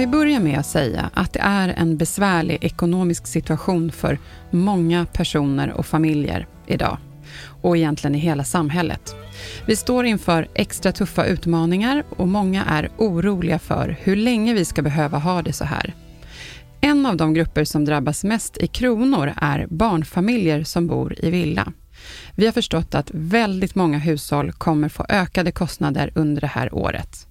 Vi börjar med att säga att det är en besvärlig ekonomisk situation för många personer och familjer idag och egentligen i hela samhället. Vi står inför extra tuffa utmaningar och många är oroliga för hur länge vi ska behöva ha det så här. En av de grupper som drabbas mest i kronor är barnfamiljer som bor i villa. Vi har förstått att väldigt många hushåll kommer få ökade kostnader under det här året.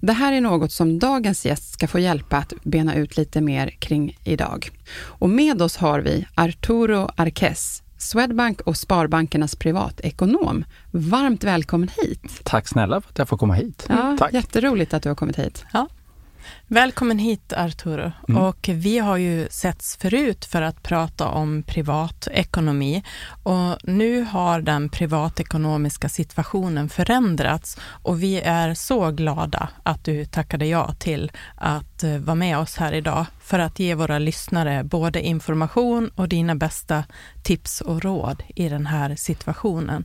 Det här är något som dagens gäst ska få hjälpa att bena ut lite mer kring idag. Och med oss har vi Arturo Arquez, Swedbank och Sparbankernas privatekonom. Varmt välkommen hit. Tack snälla för att jag får komma hit. Ja, Tack. Jätteroligt att du har kommit hit. Ja. Välkommen hit Arturo. Mm. Och vi har ju setts förut för att prata om privatekonomi och nu har den privatekonomiska situationen förändrats och vi är så glada att du tackade ja till att eh, vara med oss här idag för att ge våra lyssnare både information och dina bästa tips och råd i den här situationen.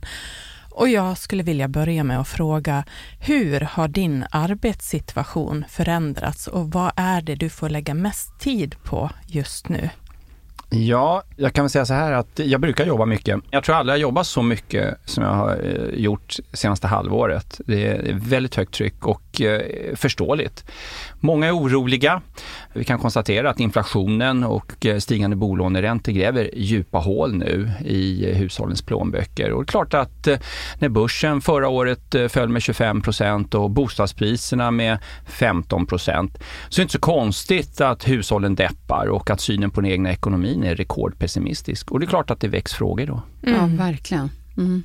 Och jag skulle vilja börja med att fråga, hur har din arbetssituation förändrats och vad är det du får lägga mest tid på just nu? Ja, jag kan väl säga så här att jag brukar jobba mycket. Jag tror aldrig jag jobbat så mycket som jag har eh, gjort senaste halvåret. Det är väldigt högt tryck och eh, förståeligt. Många är oroliga. Vi kan konstatera att inflationen och eh, stigande bolåneräntor gräver djupa hål nu i hushållens plånböcker. Och det är klart att när börsen förra året föll med 25 procent och bostadspriserna med 15 procent så är det inte så konstigt att hushållen deppar och att synen på den egna ekonomin är rekordpessimistisk. Och det är klart att det väcks frågor då. Ja, verkligen. Mm.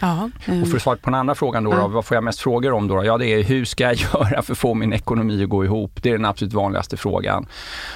Ja. Och för att svara på den andra frågan då, Ja. då, vad får jag mest frågor om då? Ja, det är hur ska jag göra för att få min ekonomi att gå ihop? Det är den absolut vanligaste frågan.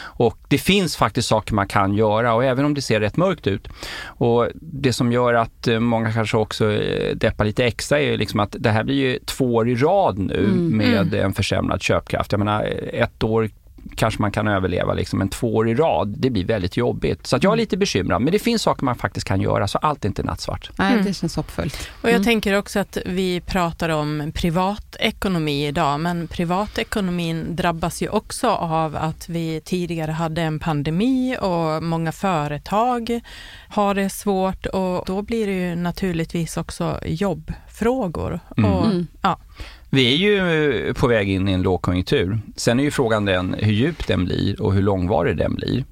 Och det finns faktiskt saker man kan göra och även om det ser rätt mörkt ut. Och det som gör att eh, många kanske också eh, deppar lite extra är liksom att det här blir ju två år i rad nu Mm. med en försämrad köpkraft. Jag menar, ett år kanske man kan överleva liksom, men två år i rad, det blir väldigt jobbigt. Så att jag är lite bekymrad, men det finns saker man faktiskt kan göra, så allt är inte nattsvart. Nej, Mm. det känns hoppfullt. Och jag Mm. tänker också att vi pratar om privatekonomi idag, men privatekonomin drabbas ju också av att vi tidigare hade en pandemi och många företag har det svårt och då blir det ju naturligtvis också jobbfrågor. Mm. Och, Mm. ja, Vi är ju eh, på väg in i en lågkonjunktur. Sen är ju frågan den hur djup den blir och hur långvarig den blir.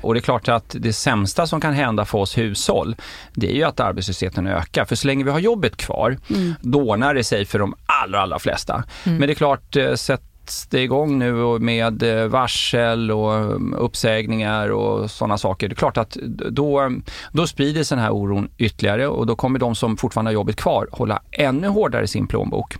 Och det är klart att det sämsta som kan hända för oss hushåll, det är ju att arbetslösheten ökar. För så länge vi har jobbet kvar, Mm. då ordnar det sig för de allra, allra flesta. Men det är klart, eh, sätts det igång nu med eh, varsel och mm, uppsägningar och sådana saker. Det är klart att då, då sprider sig den här oron ytterligare och då kommer de som fortfarande har jobbet kvar hålla ännu hårdare i sin plånbok.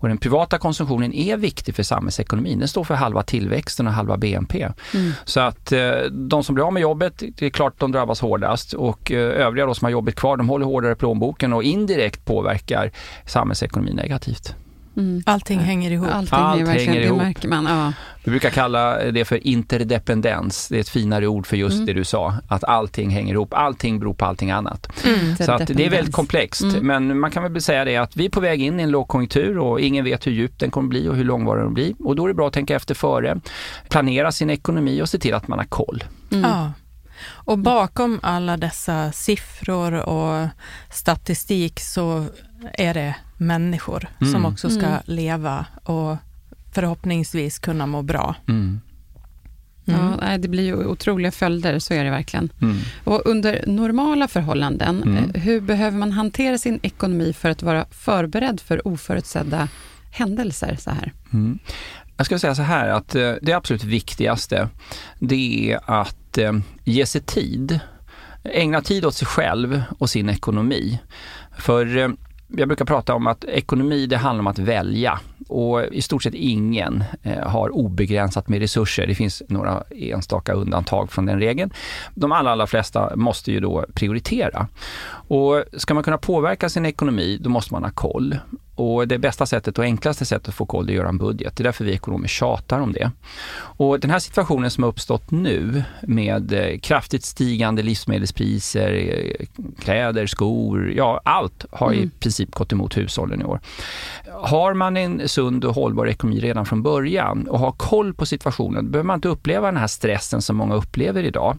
Och den privata konsumtionen är viktig för samhällsekonomin. Den står för halva tillväxten och halva BNP. Mm. Så att eh, de som blir av med jobbet, det är klart de drabbas hårdast och eh, övriga då som har jobbet kvar, de håller hårdare i plånboken och indirekt påverkar samhällsekonomin negativt. Mm. allting hänger ihop. Allting Allt hänger det ihop. märker man. Ja. Vi brukar kalla det för interdependens. Det är ett finare ord för just Mm. det du sa, att allting hänger ihop. Allting beror på allting annat. Mm. Så att det är väldigt komplext. Mm. Men man kan väl säga det att vi är på väg in i en lågkonjunktur och ingen vet hur djup den kommer bli och hur långvarig den blir. Och då är det bra att tänka efter före, planera sin ekonomi och se till att man har koll. Mm. Ja. Och bakom alla dessa siffror och statistik så är det människor som Mm. också ska Mm. leva och förhoppningsvis kunna må bra. Mm. Mm. Ja, det blir ju otroliga följder, så är det verkligen. Mm. Och under normala förhållanden, Mm. eh, hur behöver man hantera sin ekonomi för att vara förberedd för oförutsedda händelser så här? Mm. Jag skulle säga så här att eh, det absolut viktigaste, det är att eh, ge sig tid. Ägna tid åt sig själv och sin ekonomi. För jag brukar prata om att ekonomi, det handlar om att välja. Och i stort sett ingen eh, har obegränsat med resurser. Det finns några enstaka undantag från den regeln. De allra, allra flesta måste ju då prioritera. Och ska man kunna påverka sin ekonomi, då måste man ha koll. Och det bästa sättet och enklaste sättet att få koll är att göra en budget. Det är därför vi ekonomer tjatar om det. Och den här situationen som har uppstått nu med eh, kraftigt stigande livsmedelspriser, eh, kläder, skor, ja allt har i Mm. princip gått emot hushållen i år. Har man en sund och hållbar ekonomi redan från början och har koll på situationen, behöver man inte uppleva den här stressen som många upplever idag.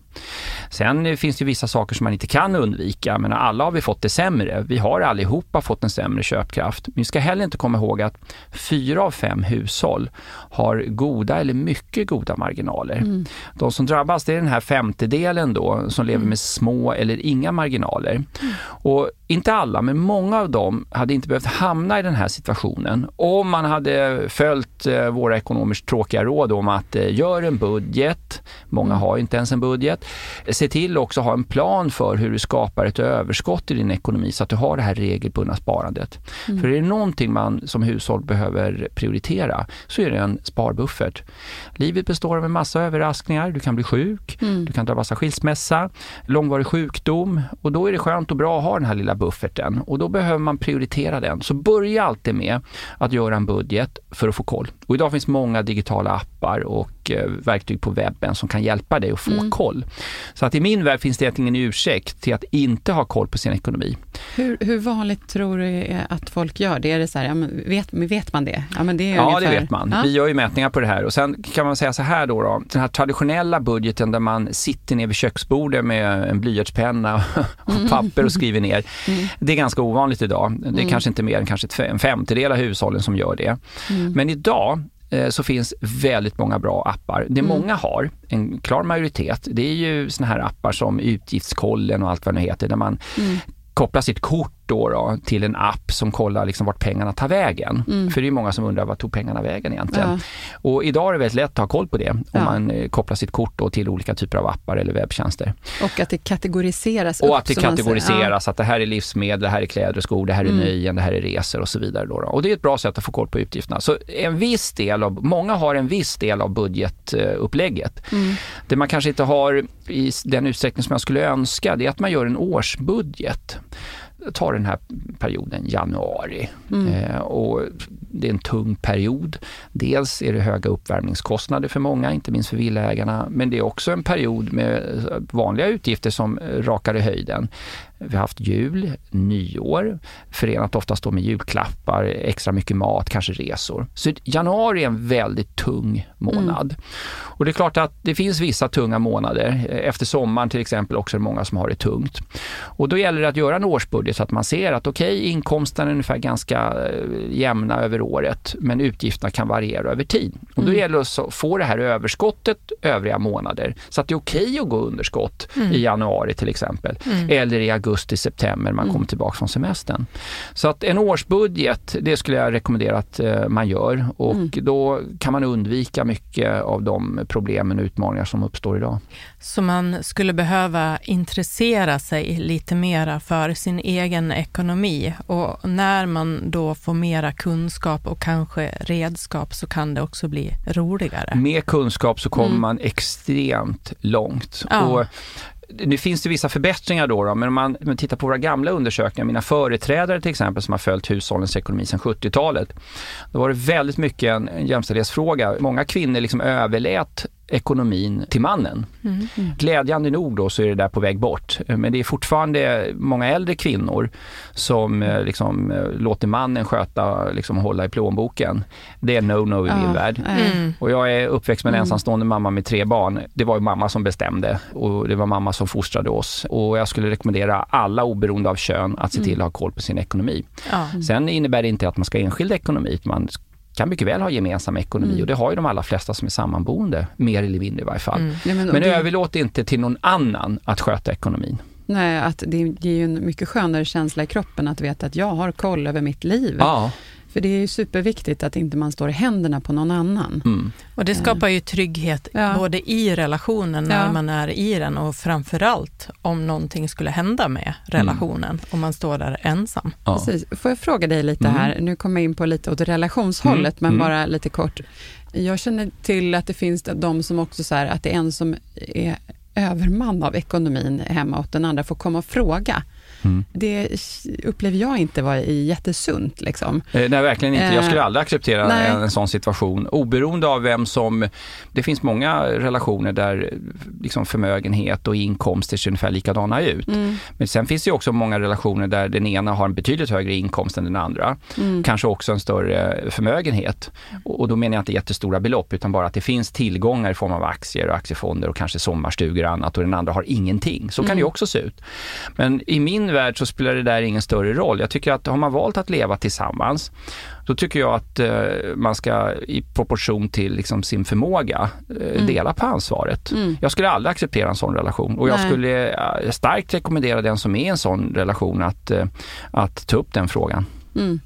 Sen eh, finns det vissa saker som man inte kan undvika, men alla har vi fått det sämre. Vi har allihopa fått en sämre köpkraft. Vi ska heller inte komma ihåg att fyra av fem hushåll har goda eller mycket goda marginaler. Mm. De som drabbas det är den här femtedelen då som lever med små eller inga marginaler. Och inte alla, men många av dem hade inte behövt hamna i den här situationen om man hade följt eh, våra ekonomiskt tråkiga råd om att eh, gör en budget, många har inte ens en budget, se till också att ha en plan för hur du skapar ett överskott i din ekonomi så att du har det här regelbundna sparandet. För är det någonting man som hushåll behöver prioritera så är det en sparbuffert. Livet består av en massa överraskningar, du kan bli sjuk, Mm. du kan drabbas av skilsmässa, långvarig sjukdom och då är det skönt och bra att ha den här lilla bufferten och då behöver man prioritera den. Så börja alltid med att göra en budget för att få koll. Och idag finns många digitala appar och eh, verktyg på webben som kan hjälpa dig att få Mm. koll. Så att i min värld finns det ingen ursäkt till att inte ha koll på sin ekonomi. Hur, hur vanligt tror du att folk gör det? Är det så här, ja, men vet, vet man det? Ja, men det är Ja, ungefär, det vet man. Ja. Vi gör ju mätningar på det här och sen kan man säga så här då, då den här traditionella budgeten där man sitter ner vid köksbordet med en blyertspenna och papper och skriver ner. Mm. Det är ganska ovanligt idag. Det är Mm. kanske inte mer än kanske en femtedel av hushållen som gör det. Mm. Men idag eh, så finns väldigt många bra appar. Det Mm. många har, en klar majoritet, det är ju såna här appar som Utgiftskollen och allt vad det nu heter, där man Mm. kopplar sitt kort då, då till en app som kollar liksom vart pengarna tar vägen. Mm. För det är många som undrar, vart tog pengarna vägen egentligen? Ja. Och idag är det väldigt lätt att ha koll på det om Ja. man eh, kopplar sitt kort då till olika typer av appar eller webbtjänster. Och att det kategoriseras Och upp, att det kategoriseras, att det här är livsmedel, det här är kläder och skor, det här är Mm. nöjen, det här är resor och så vidare. Då, då. Och det är ett bra sätt att få koll på utgifterna. Så en viss del av, många har en viss del av budgetupplägget. Ja. Mm. Det man kanske inte har i den utsträckning som jag skulle önska, det är att man gör en årsbudget. Ta den här perioden, januari. Mm. Eh, och det är en tung period. Dels är det höga uppvärmningskostnader för många, inte minst för villaägarna. Men det är också en period med vanliga utgifter som rakar i höjden. Vi har haft jul, nyår, förenat oftast då med julklappar, extra mycket mat, kanske resor. Så januari är en väldigt tung månad. Och det är klart att det finns vissa tunga månader. Efter sommaren till exempel också är det många som har det tungt. Och då gäller det att göra en årsbudget så att man ser att okej, okay, inkomsten är ungefär ganska eh, jämna över året, men utgifterna kan variera över tid. Och då Mm. gäller det att få det här överskottet övriga månader, så att det är okej okay att gå underskott Mm. i januari till exempel, Mm. eller i augusti, september, man Mm. kommer tillbaka från semestern. Så att en årsbudget, det skulle jag rekommendera att eh, man gör och Mm. då kan man undvika mycket av de problemen och utmaningar som uppstår idag. Så man skulle behöva intressera sig lite mera för sin egen ekonomi och när man då får mera kunskap och kanske redskap så kan det också bli roligare. Med kunskap så kommer Mm. man extremt långt. Ja. Och nu finns det vissa förbättringar då, då men om man, om man tittar på våra gamla undersökningar, mina företrädare till exempel som har följt hushållens ekonomi sedan 70-talet, då var det väldigt mycket en, en jämställdhetsfråga. Många kvinnor liksom överlät ekonomin till mannen. Mm. Glädjande nog då så är det där på väg bort. Men det är fortfarande många äldre kvinnor som eh, liksom, eh, låter mannen sköta, liksom hålla i plånboken. Det är no-no i min Ja, värld. eh, Mm. Och jag är uppväxt med en Mm. ensamstående mamma med tre barn. Det var ju mamma som bestämde och det var mamma som fostrade oss. Och jag skulle rekommendera alla oberoende av kön att se Mm. till att ha koll på sin ekonomi. Ja. Sen innebär det inte att man ska ha enskild ekonomi. Man kan mycket väl ha gemensam ekonomi Mm. och det har ju de allra flesta som är sammanboende, mer eller mindre i varje fall. Mm. Ja, men, Men det, överlåt inte till någon annan att sköta ekonomin. nej, att det ger ju en mycket skönare känsla i kroppen att veta att jag har koll över mitt liv. Ja. För det är ju superviktigt att inte man står i händerna på någon annan. Mm. Och det skapar ju trygghet Ja. både i relationen när Ja. man är i den och framförallt om någonting skulle hända med relationen, om man står där ensam. Ja. Precis. Får jag fråga dig lite Mm. här, nu kommer jag in på lite åt relationshållet, Mm. men Mm. bara lite kort. Jag känner till att det finns de som också så här, att det är en som är överman av ekonomin hemma och den andra får komma och fråga. Mm. Det upplever jag inte vara jättesunt. Liksom. Eh, Nej, verkligen inte. Jag skulle Eh, aldrig acceptera nej. en, en sån situation. Oberoende av vem som... Det finns många relationer där eh, liksom förmögenhet och inkomster ser ungefär likadana ut. Mm. Men sen finns det också många relationer där den ena har en betydligt högre inkomst än den andra. Mm. Kanske också en större förmögenhet. Och då menar jag inte jättestora belopp utan bara att det finns tillgångar i form av aktier och aktiefonder och kanske sommarstugor och annat och den andra har ingenting. Så kan Mm. det ju också se ut. Men i min värld så spelar det där ingen större roll. Jag tycker att har man valt att leva tillsammans då tycker jag att eh, man ska i proportion till liksom, sin förmåga eh, dela på ansvaret. Mm. Jag skulle aldrig acceptera en sån relation och jag Nej. skulle eh, starkt rekommendera den som är i en sån relation att, eh, att ta upp den frågan. Mm.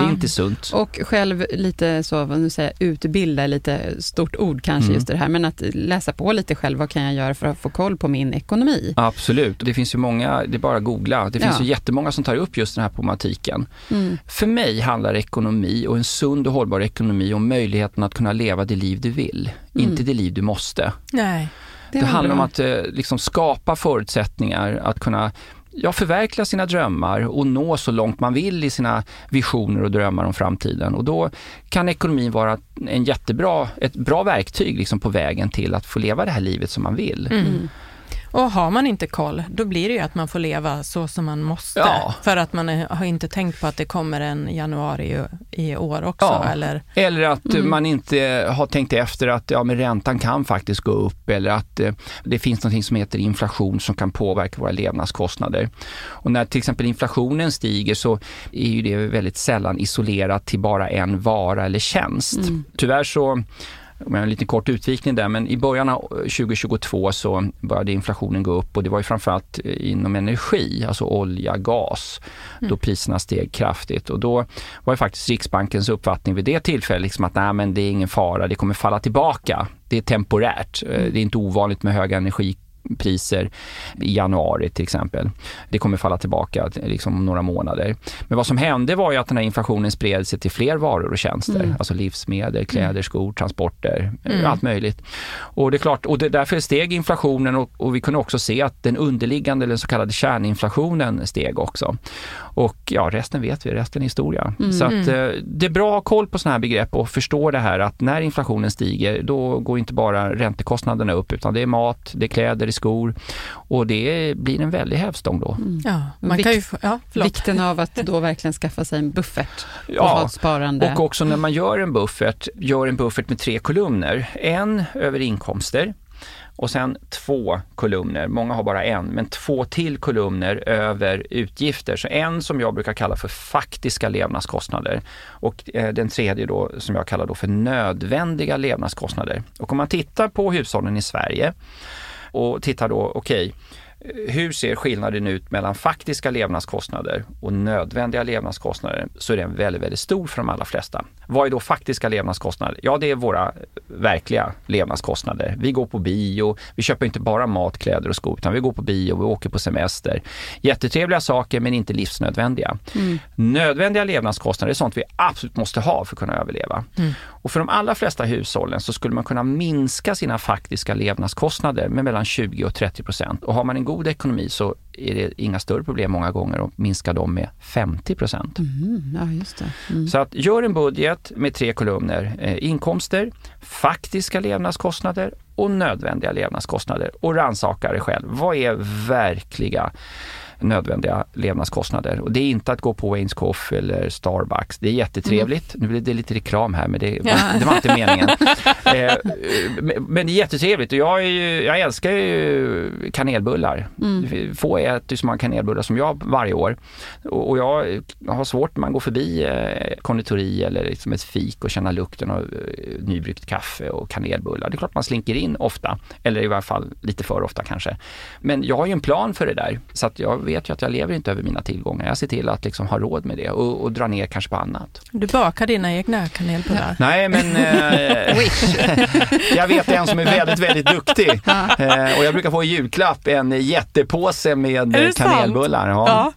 Det är inte sunt. Och själv lite så, vad nu säger utbilda, lite stort ord kanske Mm. just det här, men att läsa på lite själv, vad kan jag göra för att få koll på min ekonomi? Absolut. Det finns ju många, det är bara att googla. Det finns Ja. ju jättemånga som tar upp just den här problematiken. Mm. För mig handlar ekonomi och en sund och hållbar ekonomi om möjligheten att kunna leva det liv du vill, Mm. inte det liv du måste. Nej. Det, var handlar om att eh, liksom skapa förutsättningar att kunna ja, förverkliga sina drömmar och nå så långt man vill i sina visioner och drömmar om framtiden. Och då kan ekonomin vara en jättebra, ett bra verktyg liksom på vägen till att få leva det här livet som man vill. Mm. Och har man inte koll, då blir det ju att man får leva så som man måste. Ja. För att man är, har inte tänkt på att det kommer en januari i, år också. Ja. Eller, Eller att Mm. man inte har tänkt efter att ja, men räntan kan faktiskt gå upp eller att eh, det finns något som heter inflation som kan påverka våra levnadskostnader. Och när till exempel inflationen stiger så är ju det väldigt sällan isolerat till bara en vara eller tjänst. Mm. Tyvärr så om jag har en liten kort utvikning där, men i början av 2022 så började inflationen gå upp och det var ju framförallt eh, inom energi, alltså olja, gas, då priserna steg kraftigt. Och då var ju faktiskt Riksbankens uppfattning vid det tillfället liksom att nej men det är ingen fara, det kommer falla tillbaka. Det är temporärt. Eh, Det är inte ovanligt med höga energipriser i januari till exempel. Det kommer falla tillbaka liksom om några månader. Men vad som hände var ju att den här inflationen spred sig till fler varor och tjänster. Mm. Alltså livsmedel, kläder, skor, transporter, eh, Mm. allt möjligt. Och det är klart, och det, därför steg inflationen och, och vi kunde också se att den underliggande, eller så kallade kärninflationen steg också. Och ja, resten vet vi, resten är historia. Mm. Så att Mm. eh, det är bra att ha koll på sådana här begrepp och förstå det här att när inflationen stiger, då går inte bara räntekostnaderna upp, utan det är mat, det är kläder, det är skor och det blir en väldig hävstång då. Mm. ja, man Vik- kan ju ja, förlåt. Vikten av att då verkligen skaffa sig en buffert och ha Ja, ett sparande. och också när man gör en buffert, gör en buffert med tre kolumner. En över inkomster och sen två kolumner, många har bara en, men två till kolumner över utgifter. Så en som jag brukar kalla för faktiska levnadskostnader och eh, den tredje då som jag kallar då för nödvändiga levnadskostnader. Och om man tittar på hushållen i Sverige och tittar då, okej, hur ser skillnaden ut mellan faktiska levnadskostnader och nödvändiga levnadskostnader så är den väldigt, väldigt stor för de allra flesta. Vad är då faktiska levnadskostnader? Ja, det är våra verkliga levnadskostnader. Vi går på bio, vi köper inte bara mat, kläder och skor, utan vi går på bio, vi åker på semester. Jättetrevliga saker, men inte livsnödvändiga. Mm. Nödvändiga levnadskostnader är sånt vi absolut måste ha för att kunna överleva. Mm. Och för de allra flesta hushållen så skulle man kunna minska sina faktiska levnadskostnader med mellan 20 och 30 procent. Och har man en god ekonomi så är det inga större problem många gånger att minska dem med 50 procent. Mm, ja, just. Mm. Så att gör en budget med tre kolumner. Eh, inkomster, faktiska levnadskostnader och nödvändiga levnadskostnader. Och rannsaka dig själv. Vad är verkliga nödvändiga levnadskostnader. Och det är inte att gå på Wayne's Coffee eller Starbucks. Det är jättetrevligt. Mm. Nu blir det lite reklam här men det, ja. det var inte meningen. eh, men det är jättetrevligt och jag, ju, jag älskar ju kanelbullar. Mm. Få äter så många kanelbullar som jag varje år. Och, och jag har svårt när man går förbi eh, konditori eller liksom ett fik och känna lukten av eh, nybryggt kaffe och kanelbullar. Det är klart man slinker in ofta, eller i varje fall lite för ofta kanske. Men jag har ju en plan för det där, så att jag vet ju att jag lever inte över mina tillgångar. Jag ser till att liksom ha råd med det och, och dra ner kanske på annat. Du bakar dina egna kanelbullar? Nej, men eh, jag vet en som är väldigt, väldigt duktig. eh, och jag brukar få i julklapp en jättepåse med kanelbullar. Ja. ja.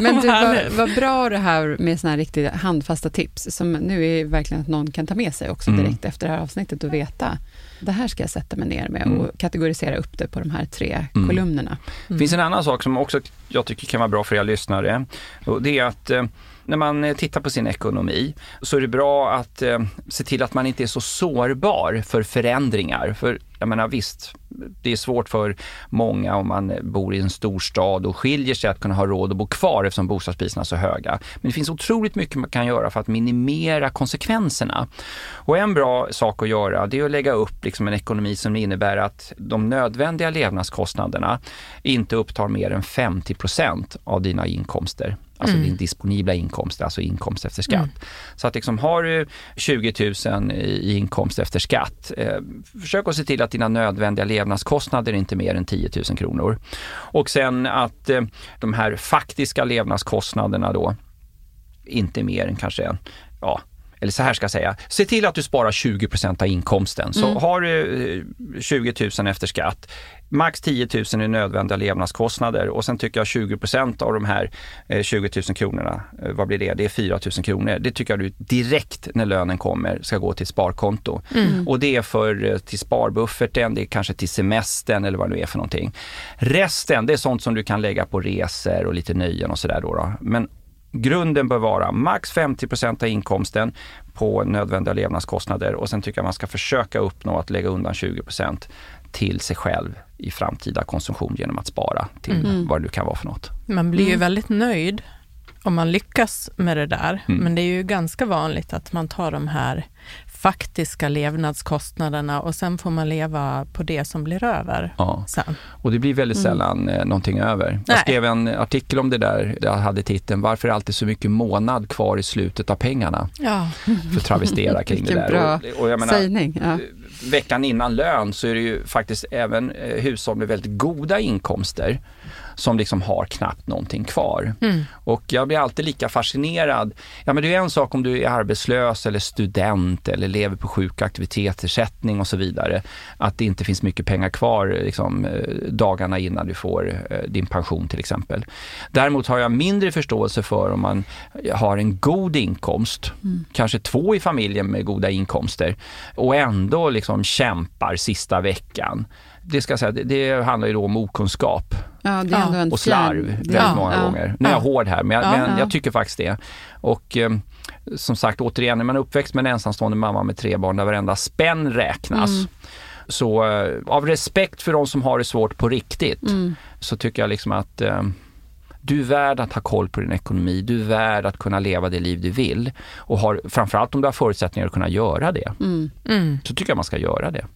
Men du, vad, vad bra det här med såna här riktigt handfasta tips, som nu är verkligen att någon kan ta med sig också mm. direkt mm. efter det här avsnittet och veta, det här ska jag sätta mig ner med och mm. kategorisera upp det på de här tre mm. kolumnerna. Det finns en annan sak som också jag tycker kan vara bra för er lyssnare, och det är att eh, när man eh, tittar på sin ekonomi så är det bra att eh, se till att man inte är så sårbar för förändringar. För jag menar visst, det är svårt för många om man bor i en storstad och skiljer sig att kunna ha råd att bo kvar eftersom bostadspriserna är så höga. Men det finns otroligt mycket man kan göra för att minimera konsekvenserna. Och en bra sak att göra det är att lägga upp liksom en ekonomi som innebär att de nödvändiga levnadskostnaderna inte upptar mer än 50% av dina inkomster alltså mm. din disponibla inkomst, alltså inkomst efter skatt. Mm. Så att liksom har du 20 000 i inkomst efter skatt, eh, försök att se till att dina nödvändiga levnadskostnader är inte mer än 10 000 kronor. Och sen att eh, de här faktiska levnadskostnaderna då inte mer än kanske ja, eller så här ska jag säga, se till att du sparar 20% av inkomsten. Så mm. har du 20 eh, 000 efter skatt, max 10 000 är nödvändiga levnadskostnader och sen tycker jag 20% av de här 20 000 kronorna, eh, vad blir det? Det är 4 000 kronor. Det tycker jag du direkt när lönen kommer ska gå till sparkonto. Mm. Och det är för eh, till sparbufferten, det är kanske till semestern eller vad det nu är för någonting. Resten, det är sånt som du kan lägga på resor och lite nöjen och sådär då, då. Men grunden bör vara max 50% av inkomsten på nödvändiga levnadskostnader och sen tycker jag man ska försöka uppnå att lägga undan 20% till sig själv i framtida konsumtion genom att spara till mm. vad det nu kan vara för något. Man blir ju mm. väldigt nöjd om man lyckas med det där, mm. men det är ju ganska vanligt att man tar de här faktiska levnadskostnaderna och sen får man leva på det som blir över. Ja. Sen. Och det blir väldigt mm. sällan mm. någonting över. Jag skrev en artikel om det där, jag hade titeln Varför är alltid så mycket månad kvar i slutet av pengarna? Ja. För att travestera kring det där. Bra och, och jag menar, sägning. Ja. Veckan innan lön så är det ju faktiskt även eh, hushåll med väldigt goda inkomster som liksom har knappt någonting kvar. Mm. Och jag blir alltid lika fascinerad. Ja men det är en sak om du är arbetslös eller student eller lever på sjuk och aktivitetsersättning och så vidare. Att det inte finns mycket pengar kvar liksom, eh, dagarna innan du får eh, din pension till exempel. Däremot har jag mindre förståelse för om man har en god inkomst, mm. kanske två i familjen med goda inkomster och ändå liksom kämpar sista veckan det ska jag säga, det, det handlar ju då om okunskap. Ja, är och slarv väldigt ja, många ja, gånger. Nu är jag hård här, men, jag, men jag tycker faktiskt det. Och eh, som sagt, återigen, är man uppväxt med en ensamstående mamma med tre barn där varenda spänn räknas. Mm. Så eh, av respekt för de som har det svårt på riktigt, mm. så tycker jag liksom att eh, du är värd att ha koll på din ekonomi, du är värd att kunna leva det liv du vill. Och har, framförallt om du har förutsättningar att kunna göra det, mm. mm. så tycker jag man ska göra det.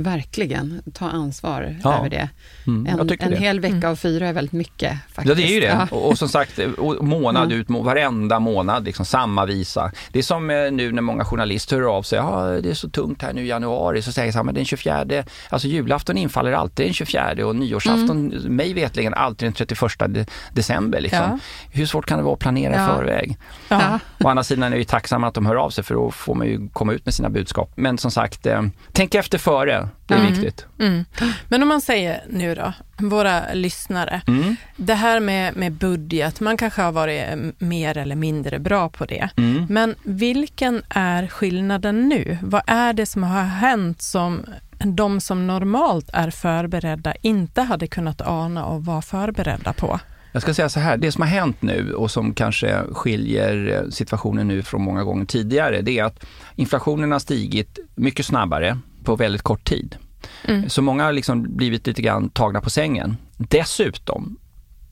Verkligen, ta ansvar ja. över det. Mm, en, en det. hel vecka mm. av fyra är väldigt mycket. Faktiskt. Ja, det är ju det. Ja. Och, och, som sagt, månad mm. ut, varenda månad, liksom, samma visa. Det är som eh, nu när många journalister hör av sig, ja det är så tungt här nu i januari, så säger jag men den 24, alltså julafton infaller alltid den 24 och nyårsafton, mm. mig vetligen alltid den 31 december. Liksom. Ja. Hur svårt kan det vara att planera i förväg? Ja. Å andra sidan är jag ju tacksam att de hör av sig, för då får man ju komma ut med sina budskap. Men som sagt, eh, tänk efter före det är mm. viktigt. Mm. Men om man säger nu då, våra lyssnare, mm. det här med, med budget, man kanske har varit mer eller mindre bra på det. Mm. Men vilken är skillnaden nu? Vad är det som har hänt som de som normalt är förberedda inte hade kunnat ana och vara förberedda på? Jag ska säga så här, det som har hänt nu och som kanske skiljer situationen nu från många gånger tidigare, det är att inflationen har stigit mycket snabbare på väldigt kort tid. Mm. Så många har liksom blivit lite grann tagna på sängen. Dessutom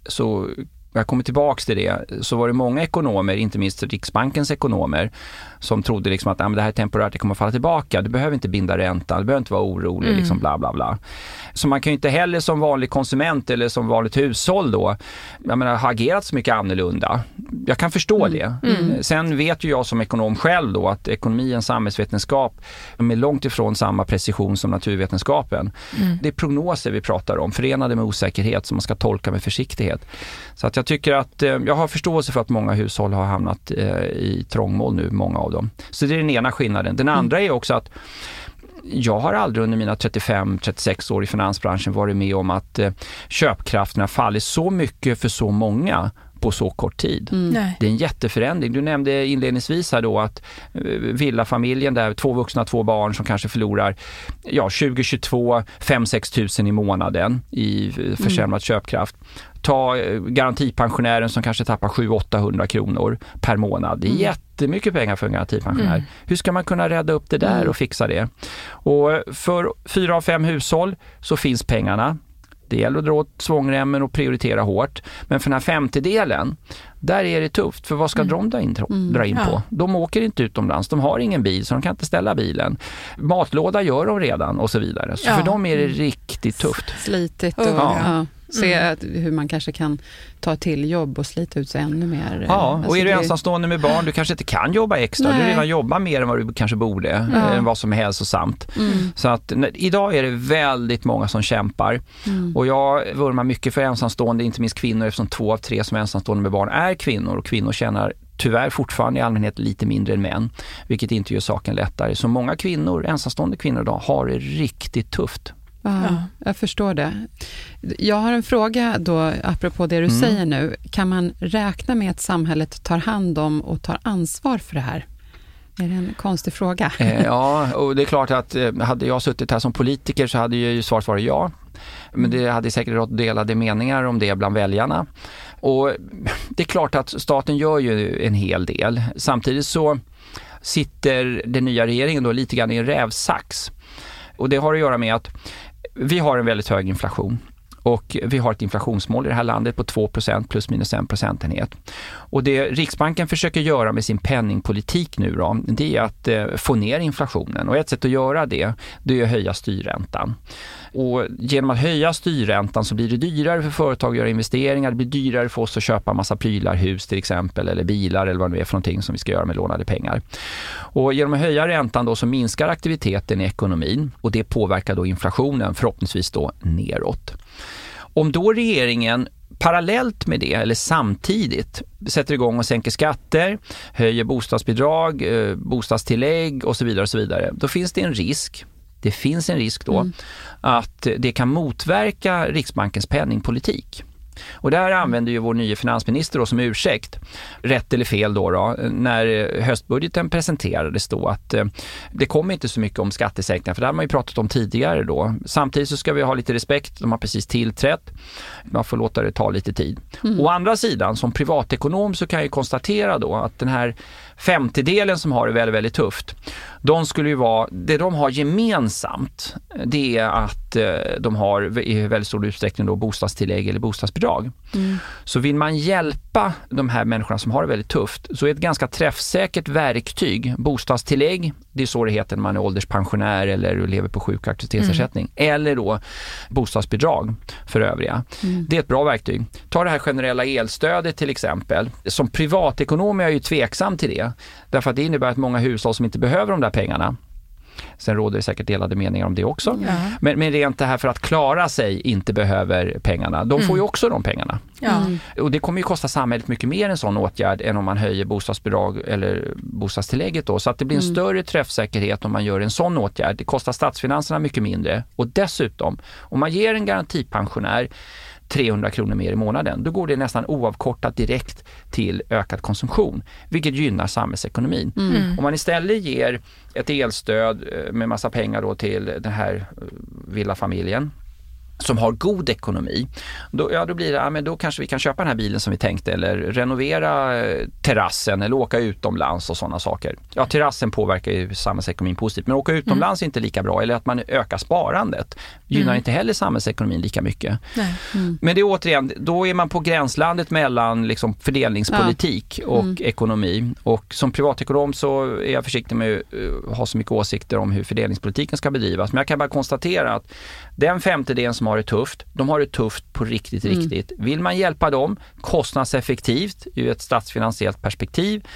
så jag kommer tillbaks till det, så var det många ekonomer, inte minst Riksbankens ekonomer, som trodde liksom att ah, det här är temporärt, det kommer att falla tillbaka. Du behöver inte binda räntan, du behöver inte vara orolig, mm. liksom bla bla bla. Så man kan ju inte heller som vanlig konsument eller som vanligt hushåll då, jag menar, ha agerat så mycket annorlunda. Jag kan förstå mm. det. Mm. Sen vet ju jag som ekonom själv då att ekonomi är en samhällsvetenskap med långt ifrån samma precision som naturvetenskapen. Mm. Det är prognoser vi pratar om, förenade med osäkerhet som man ska tolka med försiktighet. Så att jag tycker att, eh, jag har förståelse för att många hushåll har hamnat eh, i trångmål nu, många av dem. Så det är den ena skillnaden. Den andra är också att jag har aldrig under mina 35-36 år i finansbranschen varit med om att eh, köpkraften har fallit så mycket för så många på så kort tid. Mm. Det är en jätteförändring. Du nämnde inledningsvis här då att eh, villafamiljen där, två vuxna, två barn som kanske förlorar ja, 2022 5-6 tusen i månaden i eh, försämrad mm. köpkraft. Ta eh, garantipensionären som kanske tappar 700-800 kronor per månad. Det är mm. jättemycket pengar för en garantipensionär. Mm. Hur ska man kunna rädda upp det där mm. och fixa det? Och för fyra av fem hushåll så finns pengarna. Det gäller att dra åt svångremmen och prioritera hårt. Men för den här femtedelen, där är det tufft. För vad ska mm. de dra in, mm. dra in på? Ja. De åker inte utomlands, de har ingen bil så de kan inte ställa bilen. Matlåda gör de redan och så vidare. Så ja. för dem är det mm. riktigt tufft. Slitigt och ja. Se mm. hur man kanske kan ta till jobb och slita ut sig ännu mer. Ja, alltså och är du det... ensamstående med barn, du kanske inte kan jobba extra. Nej. Du redan jobbar mer än vad du kanske borde, ja. än vad som är hälsosamt. Mm. Så att idag är det väldigt många som kämpar. Mm. Och jag vurmar mycket för ensamstående, inte minst kvinnor eftersom två av tre som är ensamstående med barn är kvinnor och kvinnor tjänar tyvärr fortfarande i allmänhet lite mindre än män, vilket inte gör saken lättare. Så många kvinnor, ensamstående kvinnor idag, har det riktigt tufft. Ja, jag förstår det. Jag har en fråga då, apropå det du mm. säger nu. Kan man räkna med att samhället tar hand om och tar ansvar för det här? Är det en konstig fråga? Eh, ja, och det är klart att eh, hade jag suttit här som politiker så hade ju svaret varit ja. Men det hade säkert rått delade meningar om det bland väljarna. Och det är klart att staten gör ju en hel del. Samtidigt så sitter den nya regeringen då lite grann i en rävsax. Och det har att göra med att vi har en väldigt hög inflation och vi har ett inflationsmål i det här landet på 2% plus minus 1 procentenhet. Och det Riksbanken försöker göra med sin penningpolitik nu då, det är att eh, få ner inflationen och ett sätt att göra det, det är att höja styrräntan. Och genom att höja styrräntan så blir det dyrare för företag att göra investeringar, det blir dyrare för oss att köpa massa prylar, hus till exempel, eller bilar eller vad det nu är för någonting som vi ska göra med lånade pengar. Och genom att höja räntan då så minskar aktiviteten i ekonomin och det påverkar då inflationen förhoppningsvis då neråt. Om då regeringen parallellt med det, eller samtidigt, sätter igång och sänker skatter, höjer bostadsbidrag, eh, bostadstillägg och så vidare, och så vidare, då finns det en risk det finns en risk då mm. att det kan motverka Riksbankens penningpolitik. Och där använder ju vår nya finansminister då som ursäkt, rätt eller fel då, då när höstbudgeten presenterades då att eh, det kommer inte så mycket om skattesänkningar, för det har man ju pratat om tidigare då. Samtidigt så ska vi ha lite respekt, de har precis tillträtt, man får låta det ta lite tid. Mm. Å andra sidan, som privatekonom så kan jag konstatera då att den här femtedelen som har det väldigt, väldigt tufft, de skulle ju vara, det de har gemensamt, det är att eh, de har i väldigt stor utsträckning då bostadstillägg eller bostadsbidrag. Mm. Så vill man hjälpa de här människorna som har det väldigt tufft så är ett ganska träffsäkert verktyg bostadstillägg, det är så det heter när man är ålderspensionär eller lever på sjuk och aktivitetsersättning, mm. eller då bostadsbidrag för övriga. Mm. Det är ett bra verktyg. Ta det här generella elstödet till exempel. Som privatekonom är jag ju tveksam till det, därför att det innebär att många hushåll som inte behöver de där pengarna Sen råder det säkert delade meningar om det också. Ja. Men, men rent det här för att klara sig inte behöver pengarna. De får mm. ju också de pengarna. Ja. Mm. Och det kommer ju kosta samhället mycket mer en sån åtgärd än om man höjer bostadsbidrag eller bostadstillägget då. Så att det blir en mm. större träffsäkerhet om man gör en sån åtgärd. Det kostar statsfinanserna mycket mindre och dessutom om man ger en garantipensionär 300 kronor mer i månaden, då går det nästan oavkortat direkt till ökad konsumtion, vilket gynnar samhällsekonomin. Mm. mm. Om man istället ger ett elstöd eh, med massa pengar då till den här eh, villafamiljen som har god ekonomi, då, ja, då blir det, ja, men då kanske vi kan köpa den här bilen som vi tänkte eller renovera eh, terrassen eller åka utomlands och sådana saker. Ja, terrassen påverkar ju samhällsekonomin positivt, men åka utomlands mm. är inte lika bra eller att man ökar sparandet gynnar mm. inte heller samhällsekonomin lika mycket. Mm. Men det är återigen, då är man på gränslandet mellan liksom fördelningspolitik ja. och mm. ekonomi och som privatekonom så är jag försiktig med att eh, ha så mycket åsikter om hur fördelningspolitiken ska bedrivas. Men jag kan bara konstatera att den femtedelen som har det tufft, de har det tufft på riktigt, mm. riktigt. Vill man hjälpa dem kostnadseffektivt ur ett statsfinansiellt perspektiv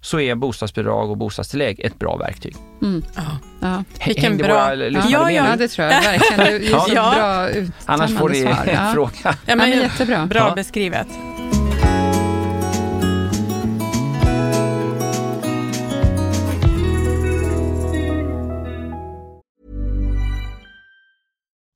så är bostadsbidrag och bostadstillägg ett bra verktyg. Mm. Ja. Ja. Vilken bra... Ja, ja, ja, det tror jag verkligen. Det är ja. bra Annars får ni en fråga. Ja, men, jättebra. Bra beskrivet.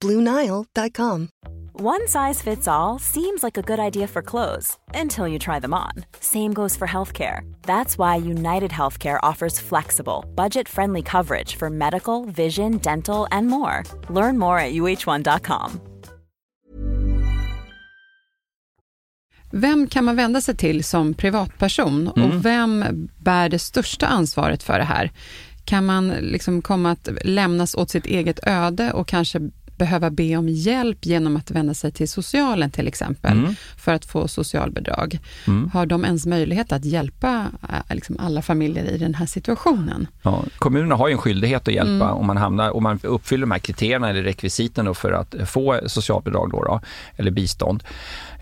BlueNile.com. One size fits all seems like a good idea for clothes until you try them on. Same goes for healthcare. That's why United Healthcare offers flexible, budget friendly coverage for medical, vision, dental, and more. Learn more at uh1.com. Vem kan man vända sig till som privatperson mm. och vem bär det största ansvaret för det här? Kan man liksom komma att lämnas åt sitt eget öde och kanske behöva be om hjälp genom att vända sig till socialen till exempel, mm. för att få socialbidrag. Mm. Har de ens möjlighet att hjälpa äh, liksom alla familjer i den här situationen? Ja, kommunerna har ju en skyldighet att hjälpa mm. om, man hamnar, om man uppfyller de här kriterierna eller rekvisiten för att få socialbidrag då, då eller bistånd.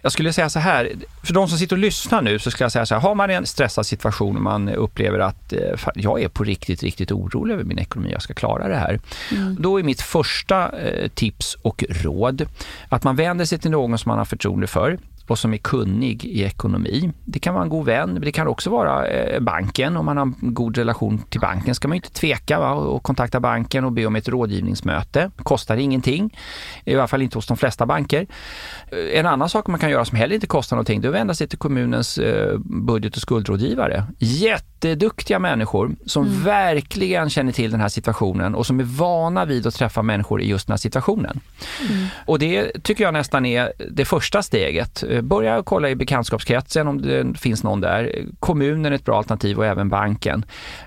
Jag skulle säga så här, för de som sitter och lyssnar nu så skulle jag säga så här, har man en stressad situation och man upplever att eh, jag är på riktigt, riktigt orolig över min ekonomi, jag ska klara det här. Mm. Då är mitt första eh, tips och råd att man vänder sig till någon som man har förtroende för och som är kunnig i ekonomi. Det kan vara en god vän, men det kan också vara eh, banken. Om man har en god relation till banken ska man inte tveka va, och kontakta banken och be om ett rådgivningsmöte. Kostar ingenting, i alla fall inte hos de flesta banker. Eh, en annan sak man kan göra som heller inte kostar någonting, det är att vända sig till kommunens eh, budget och skuldrådgivare. Jätteduktiga människor som mm. verkligen känner till den här situationen och som är vana vid att träffa människor i just den här situationen. Mm. Och det tycker jag nästan är det första steget börja kolla i bekantskapskretsen om det finns någon där. Kommunen är ett bra alternativ och även banken.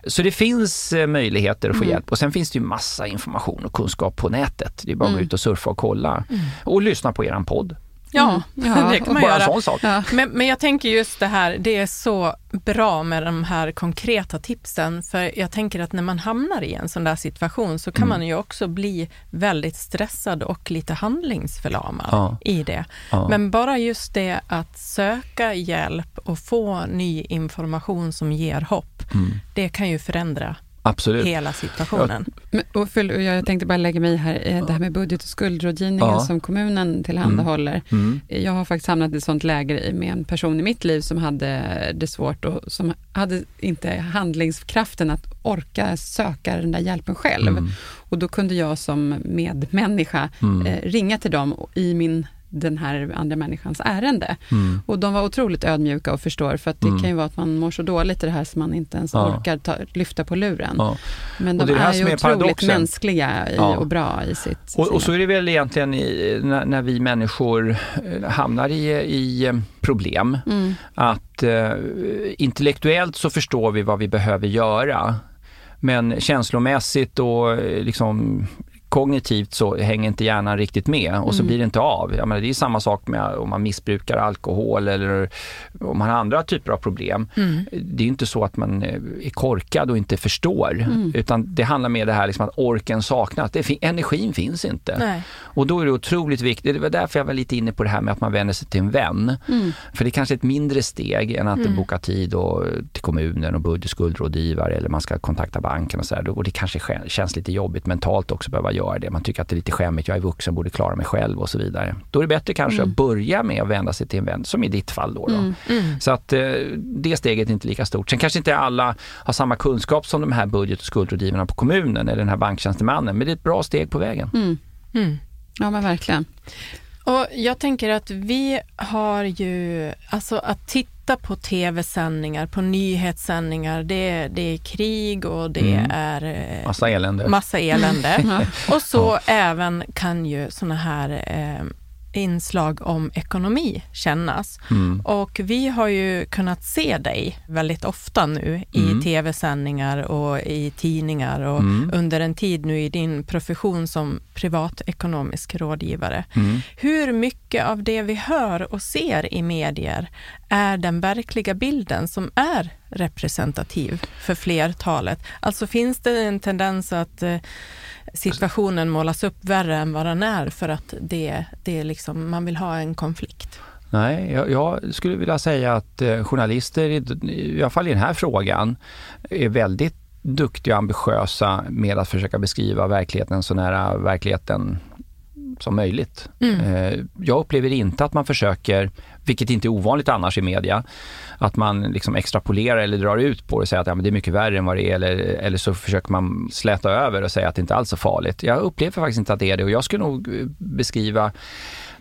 Så det finns eh, möjligheter att få mm. hjälp och sen finns det ju massa information och kunskap på nätet. Det är bara att mm. gå ut och surfa och kolla mm. och lyssna på eran podd. Ja, mm. det kan man Bara göra. Sak. Ja. Men, men jag tänker just det här, det är så bra med de här konkreta tipsen, för jag tänker att när man hamnar i en sån där situation så kan mm. man ju också bli väldigt stressad och lite handlingsförlamad ja. i det. Ja. Men bara just det att söka hjälp och få ny information som ger hopp, mm. det kan ju förändra Absolut. hela situationen. Ja. Och för, jag tänkte bara lägga mig här, eh, det här med budget och skuldrådgivningen ja. som kommunen tillhandahåller. Mm. Mm. Jag har faktiskt hamnat i ett sånt läge med en person i mitt liv som hade det svårt och som hade inte handlingskraften att orka söka den där hjälpen själv. Mm. Och då kunde jag som medmänniska mm. eh, ringa till dem i min den här andra människans ärende. Mm. Och de var otroligt ödmjuka och förstår, för att det mm. kan ju vara att man mår så dåligt i det här så man inte ens ja. orkar ta, lyfta på luren. Ja. Men de är, är, ju otroligt paradoxen. mänskliga i, ja. och bra i sitt... Och, och, så är det väl egentligen i, när, när, vi människor eh, hamnar i, i eh, problem, mm. att uh, intellektuellt så förstår vi vad vi behöver göra. Men känslomässigt och liksom kognitivt så hänger inte hjärnan riktigt med och så mm. blir det inte av. Jag menar, det är samma sak med om man missbrukar alkohol eller om man har andra typer av problem. Mm. Det är inte så att man eh, är korkad och inte förstår mm. utan det handlar mer det här liksom att orken saknas. Det, energin finns inte. Nej. Och då är det otroligt viktigt, det var därför jag var lite inne på det här med att man vänder sig till en vän. Mm. För det är kanske ett mindre steg än att mm. boka tid och, till kommunen och budget skuldrådgivare eller man ska kontakta banken och så där. Och det kanske känns lite jobbigt mentalt också att behöva göra det. Man tycker att det är lite skämmigt, jag är vuxen, borde klara mig själv och så vidare. Då är det bättre kanske Mm. att börja med att vända sig till en vän, som i ditt fall då. då. Mm. Så att eh, det steget är inte lika stort. Sen kanske inte alla har samma kunskap som de här budget och skuldrådgivarna på kommunen eller den här banktjänstemannen, men det är ett bra steg på vägen. Mm. Mm. Ja, men verkligen. Och jag tänker att vi har ju, alltså att titta på tv-sändningar, på nyhetssändningar, det, det är krig och det Mm. är eh, Massa elände. massa elände. Ja. Och så även kan ju såna här eh, inslag om ekonomi kännas. Mm. Och vi har ju kunnat se dig väldigt ofta nu i Mm. tv-sändningar och i tidningar och Mm. under en tid nu i din profession som privatekonomisk rådgivare. Mm. Hur mycket av det vi hör och ser i medier är den verkliga bilden som är representativ för flertalet? Alltså finns det en tendens att eh, situationen målas upp värre än vad den är för att det, det är liksom, man vill ha en konflikt? Nej, jag, jag skulle vilja säga att eh, journalister, i, i alla fall i den här frågan, är väldigt duktiga och ambitiösa med att försöka beskriva verkligheten så nära verkligheten som möjligt. Mm. Eh, Jag upplever inte att man försöker, vilket inte är ovanligt annars i media, att man liksom extrapolerar eller drar ut på det och säger att ja, men det är mycket värre än vad det är eller, eller så försöker man släta över och säga att det inte alls är farligt. Jag upplever faktiskt inte att det är det och jag skulle nog eh, beskriva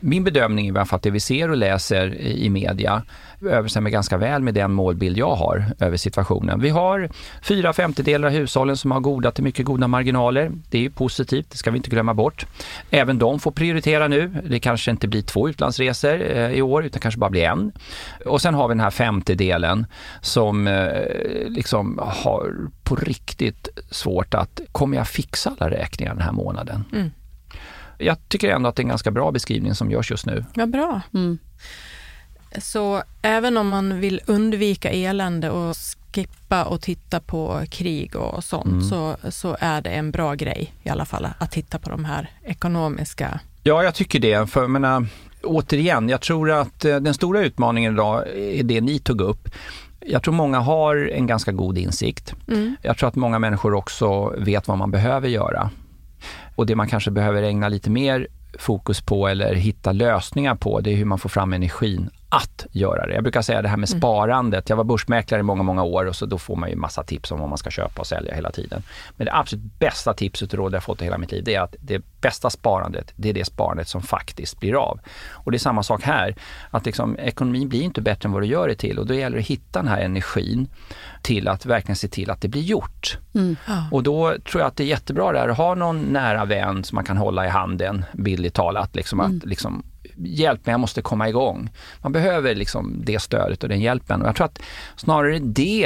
min bedömning är i alla fall att det vi ser och läser i media överensstämmer ganska väl med den målbild jag har över situationen. Vi har fyra femtedelar av hushållen som har goda till mycket goda marginaler. Det är ju positivt, det ska vi inte glömma bort. Även de får prioritera nu. Det kanske inte blir två utlandsresor eh, i år utan kanske bara blir en. Och sen har vi den här femtedelen som eh, liksom har på riktigt svårt att, kommer jag fixa alla räkningar den här månaden? Mm. Jag tycker ändå att det är en ganska bra beskrivning som görs just nu. Vad bra. Mm. Så även om man vill undvika elände och skippa och titta på krig och sånt Mm. så, så är det en bra grej i alla fall att titta på de här ekonomiska Ja, jag tycker det. För jag menar, återigen, jag tror att eh, den stora utmaningen idag är det ni tog upp. Jag tror många har en ganska god insikt. Mm. Jag tror att många människor också vet vad man behöver göra. Och det man kanske behöver ägna lite mer fokus på eller hitta lösningar på, det är hur man får fram energin att göra det. Jag brukar säga det här med Mm. sparandet. Jag var börsmäklare i många, många år och så då får man ju massa tips om vad man ska köpa och sälja hela tiden. Men det absolut bästa tipset och råd jag fått i hela mitt liv, det är att det bästa sparandet, det är det sparandet som faktiskt blir av. Och det är samma sak här, att liksom, ekonomin blir inte bättre än vad du gör det till och då gäller det att hitta den här energin till att verkligen se till att det blir gjort. Ja. Och då tror jag att det är jättebra där att ha någon nära vän som man kan hålla i handen, bildligt talat. Liksom att liksom, hjälp mig, jag måste komma igång. Man behöver liksom det stödet och den hjälpen. Och jag tror att snarare det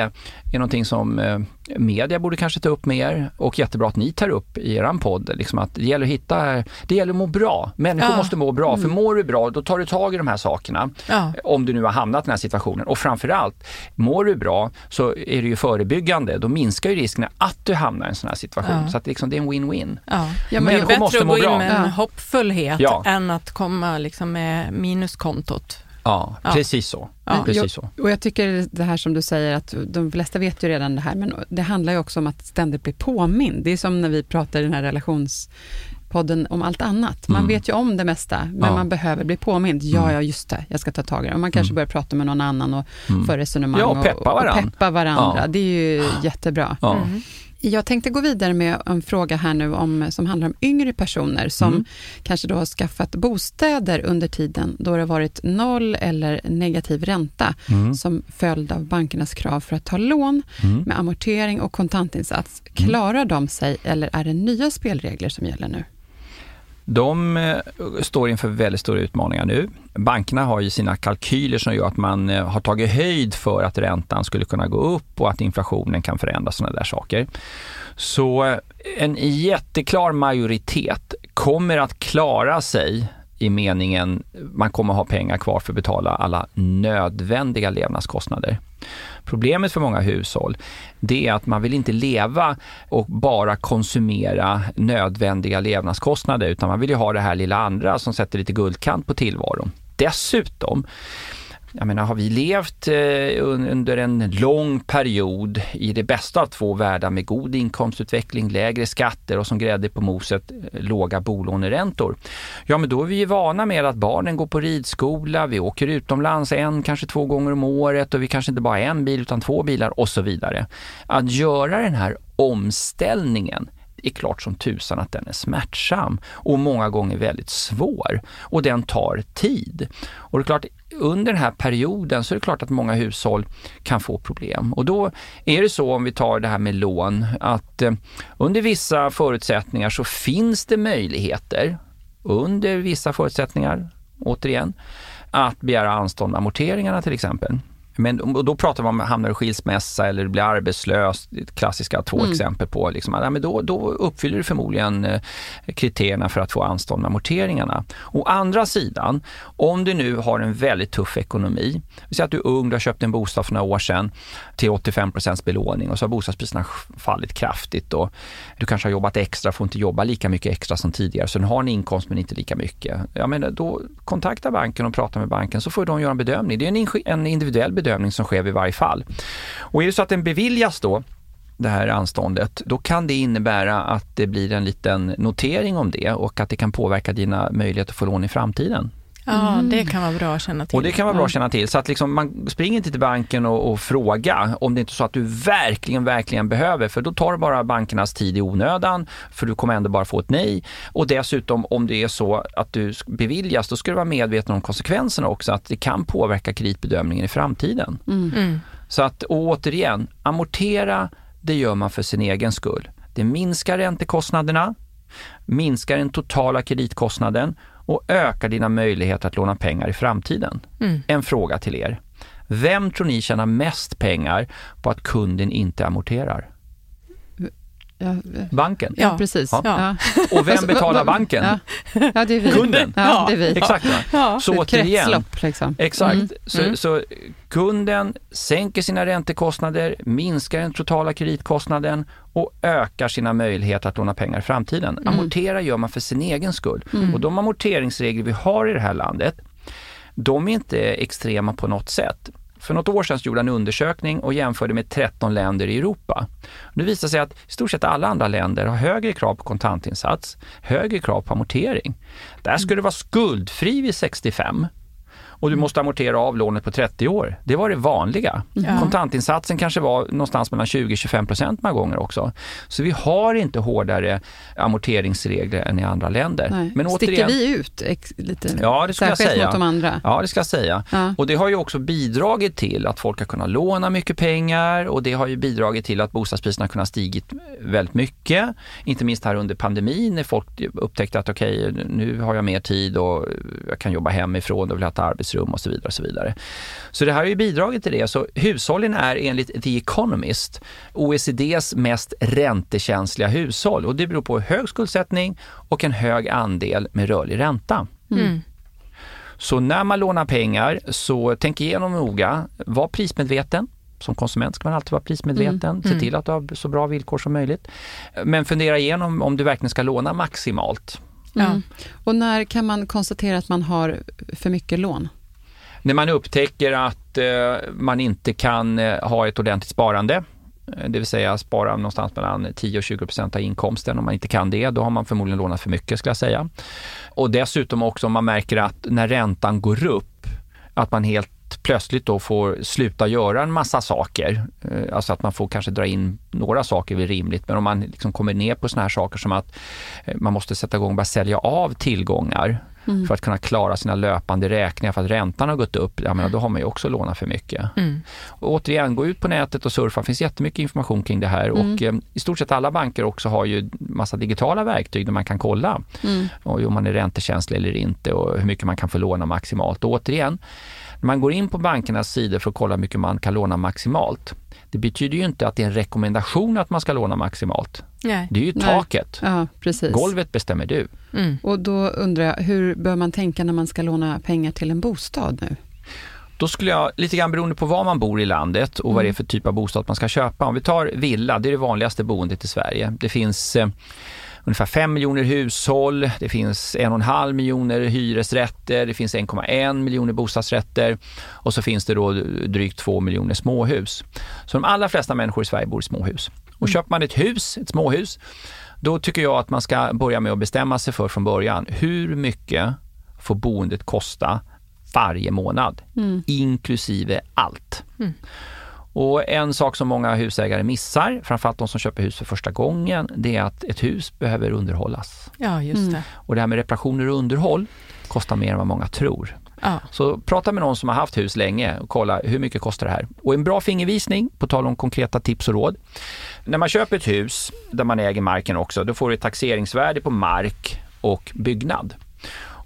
är någonting som eh, media borde kanske ta upp mer och jättebra att ni tar upp i er podd. Liksom att det gäller att hitta, det gäller att må bra. Människor Ja. måste må bra, för mår du bra då tar du tag i de här sakerna. Ja. Om du nu har hamnat i den här situationen. Och framförallt, mår du bra så är det ju förebyggande. Då minskar ju riskerna att du hamnar i en sån här situation. Ja. Så att liksom, det är en win-win. Ja. Ja, men det är människor bättre måste att gå in med en hoppfullhet än att komma liksom med minuskontot. Ja, Ja. precis så. Ja. Precis Jag- så. Och jag tycker det här som du säger, att de flesta vet ju redan det här, men det handlar ju också om att ständigt bli påmind. Det är som när vi pratar i den här relationspodden om allt annat. Man Mm. vet ju om det mesta, men Ja. man behöver bli påmind. Ja, Mm. ja, just det, jag ska ta tag i det. Och man kanske Mm. börjar prata med någon annan och Mm. få resonemang Ja, och peppa och, varann. och peppa varandra. Ja. Det är ju jättebra. Ja. Mm. Jag tänkte gå vidare med en fråga här nu om, som handlar om yngre personer som Mm. kanske då har skaffat bostäder under tiden då det har varit noll eller negativ ränta Mm. som följd av bankernas krav för att ta lån Mm. med amortering och kontantinsats. Klarar de sig eller är det nya spelregler som gäller nu? De eh, står inför väldigt stora utmaningar nu. Bankerna har ju sina kalkyler som gör att man eh, har tagit höjd för att räntan skulle kunna gå upp och att inflationen kan förändras, sådana där saker. Så eh, en jätteklar majoritet kommer att klara sig i meningen man kommer ha pengar kvar för att betala alla nödvändiga levnadskostnader. Problemet för många hushåll det är att man vill inte leva och bara konsumera nödvändiga levnadskostnader utan man vill ju ha det här lilla andra som sätter lite guldkant på tillvaron. Dessutom jag menar, har vi levt eh, under en lång period i det bästa av två världar med god inkomstutveckling, lägre skatter och som grädde på moset eh, låga bolåneräntor. Ja, men då är vi ju vana med att barnen går på ridskola, vi åker utomlands en, kanske två gånger om året och vi kanske inte bara har en bil utan två bilar och så vidare. Att göra den här omställningen är klart som tusan att den är smärtsam och många gånger väldigt svår och den tar tid. Och det är klart, under den här perioden så är det klart att många hushåll kan få problem. Och då är det så om vi tar det här med lån att eh, under vissa förutsättningar så finns det möjligheter, under vissa förutsättningar, återigen, att begära anstånd med amorteringarna till exempel. Men då pratar man om hamnar i skilsmässa eller blir arbetslös, klassiska två mm. exempel på, liksom, ja, men då, då uppfyller du förmodligen eh, kriterierna för att få anstånd med amorteringarna. Å andra sidan, om du nu har en väldigt tuff ekonomi, vi säger att du är ung, du har köpt en bostad för några år sedan till 85% belåning och så har bostadspriserna fallit kraftigt och du kanske har jobbat extra, får inte jobba lika mycket extra som tidigare, så du har en inkomst men inte lika mycket. Ja, men då kontakta banken och prata med banken så får de göra en bedömning. Det är en, en individuell bedömning bedömning som sker vid varje fall. Och är det så att den beviljas då, det här anståndet, då kan det innebära att det blir en liten notering om det och att det kan påverka dina möjligheter att få lån i framtiden. Ja, mm. det kan vara bra att känna till. Och det kan vara bra att känna till. Så att liksom man springer inte till banken och, och fråga om det inte är så att du verkligen, verkligen behöver, för då tar du bara bankernas tid i onödan, för du kommer ändå bara få ett nej. Och dessutom om det är så att du beviljas, då ska du vara medveten om konsekvenserna också, att det kan påverka kreditbedömningen i framtiden. Mm. Mm. Så att, och återigen, amortera, det gör man för sin egen skull. Det minskar räntekostnaderna, minskar den totala kreditkostnaden och ökar dina möjligheter att låna pengar i framtiden. Mm. En fråga till er. Vem tror ni tjänar mest pengar på att kunden inte amorterar? Ja, banken. Ja, precis. Ja. Ja. Och vem betalar banken? Ja, det är vi. Kunden. Ja, det är vi. Exakt. Ja. Så återigen, liksom. exakt. Mm. Så, mm. så, kunden sänker sina räntekostnader, minskar den totala kreditkostnaden och ökar sina möjligheter att låna pengar i framtiden. Mm. Amortera gör man för sin egen skull. Mm. Och de amorteringsregler vi har i det här landet, de är inte extrema på något sätt. För något år sedan gjorde jag en undersökning och jämförde med 13 länder i Europa. Det visar sig att i stort sett alla andra länder har högre krav på kontantinsats, högre krav på amortering. Där skulle det vara skuldfri vid 65 och du måste amortera av lånet på 30 år. Det var det vanliga. Ja. Kontantinsatsen kanske var någonstans mellan 20-25 procent många gånger också. Så vi har inte hårdare amorteringsregler än i andra länder. Nej. Men återigen, Sticker vi ut lite? Ja, det skulle jag säga. mot de andra? Ja, det ska jag säga. Ja. Och det har ju också bidragit till att folk har kunnat låna mycket pengar och det har ju bidragit till att bostadspriserna har kunnat stigit väldigt mycket. Inte minst här under pandemin när folk upptäckte att okej, okay, nu har jag mer tid och jag kan jobba hemifrån och vill ha ett arbete arbetsrum och så vidare. Och så, vidare. så det här har ju bidragit till det. Så hushållen är enligt The Economist OECDs mest räntekänsliga hushåll och det beror på hög skuldsättning och en hög andel med rörlig ränta. Mm. Så när man lånar pengar så tänk igenom noga, var prismedveten. Som konsument ska man alltid vara prismedveten, mm. se till att du har så bra villkor som möjligt. Men fundera igenom om du verkligen ska låna maximalt. Mm. Och när kan man konstatera att man har för mycket lån? När man upptäcker att eh, man inte kan eh, ha ett ordentligt sparande, eh, det vill säga spara någonstans mellan 10 och 20 procent av inkomsten. Om man inte kan det, då har man förmodligen lånat för mycket skulle jag säga. Och dessutom också om man märker att när räntan går upp, att man helt plötsligt då får sluta göra en massa saker. Eh, alltså att man får kanske dra in några saker är rimligt, men om man liksom kommer ner på såna här saker som att eh, man måste sätta igång och börja sälja av tillgångar mm. för att kunna klara sina löpande räkningar för att räntan har gått upp, ja, men då har man ju också lånat för mycket. Mm. Och återigen, gå ut på nätet och surfa, det finns jättemycket information kring det här mm. och eh, i stort sett alla banker också har ju massa digitala verktyg där man kan kolla mm. och om man är räntekänslig eller inte och hur mycket man kan få låna maximalt. Och återigen, när man går in på bankernas sidor för att kolla hur mycket man kan låna maximalt, det betyder ju inte att det är en rekommendation att man ska låna maximalt. Nej. Det är ju taket. Ja, precis. Golvet bestämmer du. Mm. Och då undrar jag, hur bör man tänka när man ska låna pengar till en bostad nu? Då skulle jag, lite grann beroende på var man bor i landet och vad det är mm. för typ av bostad man ska köpa. Om vi tar villa, det är det vanligaste boendet i Sverige. Det finns eh, ungefär 5 miljoner hushåll, det finns 1,5 miljoner hyresrätter, det finns 1,1 miljoner bostadsrätter och så finns det då drygt 2 miljoner småhus. Så de allra flesta människor i Sverige bor i småhus. Och mm. köper man ett hus, ett småhus, då tycker jag att man ska börja med att bestämma sig för från början, hur mycket får boendet kosta varje månad, mm. inklusive allt. Mm. Och en sak som många husägare missar, framförallt de som köper hus för första gången, det är att ett hus behöver underhållas. Ja, just mm. det. Och det här med reparationer och underhåll kostar mer än vad många tror. Ja. Så prata med någon som har haft hus länge och kolla hur mycket kostar det här. Och en bra fingervisning, på tal om konkreta tips och råd. När man köper ett hus där man äger marken också, då får du ett taxeringsvärde på mark och byggnad.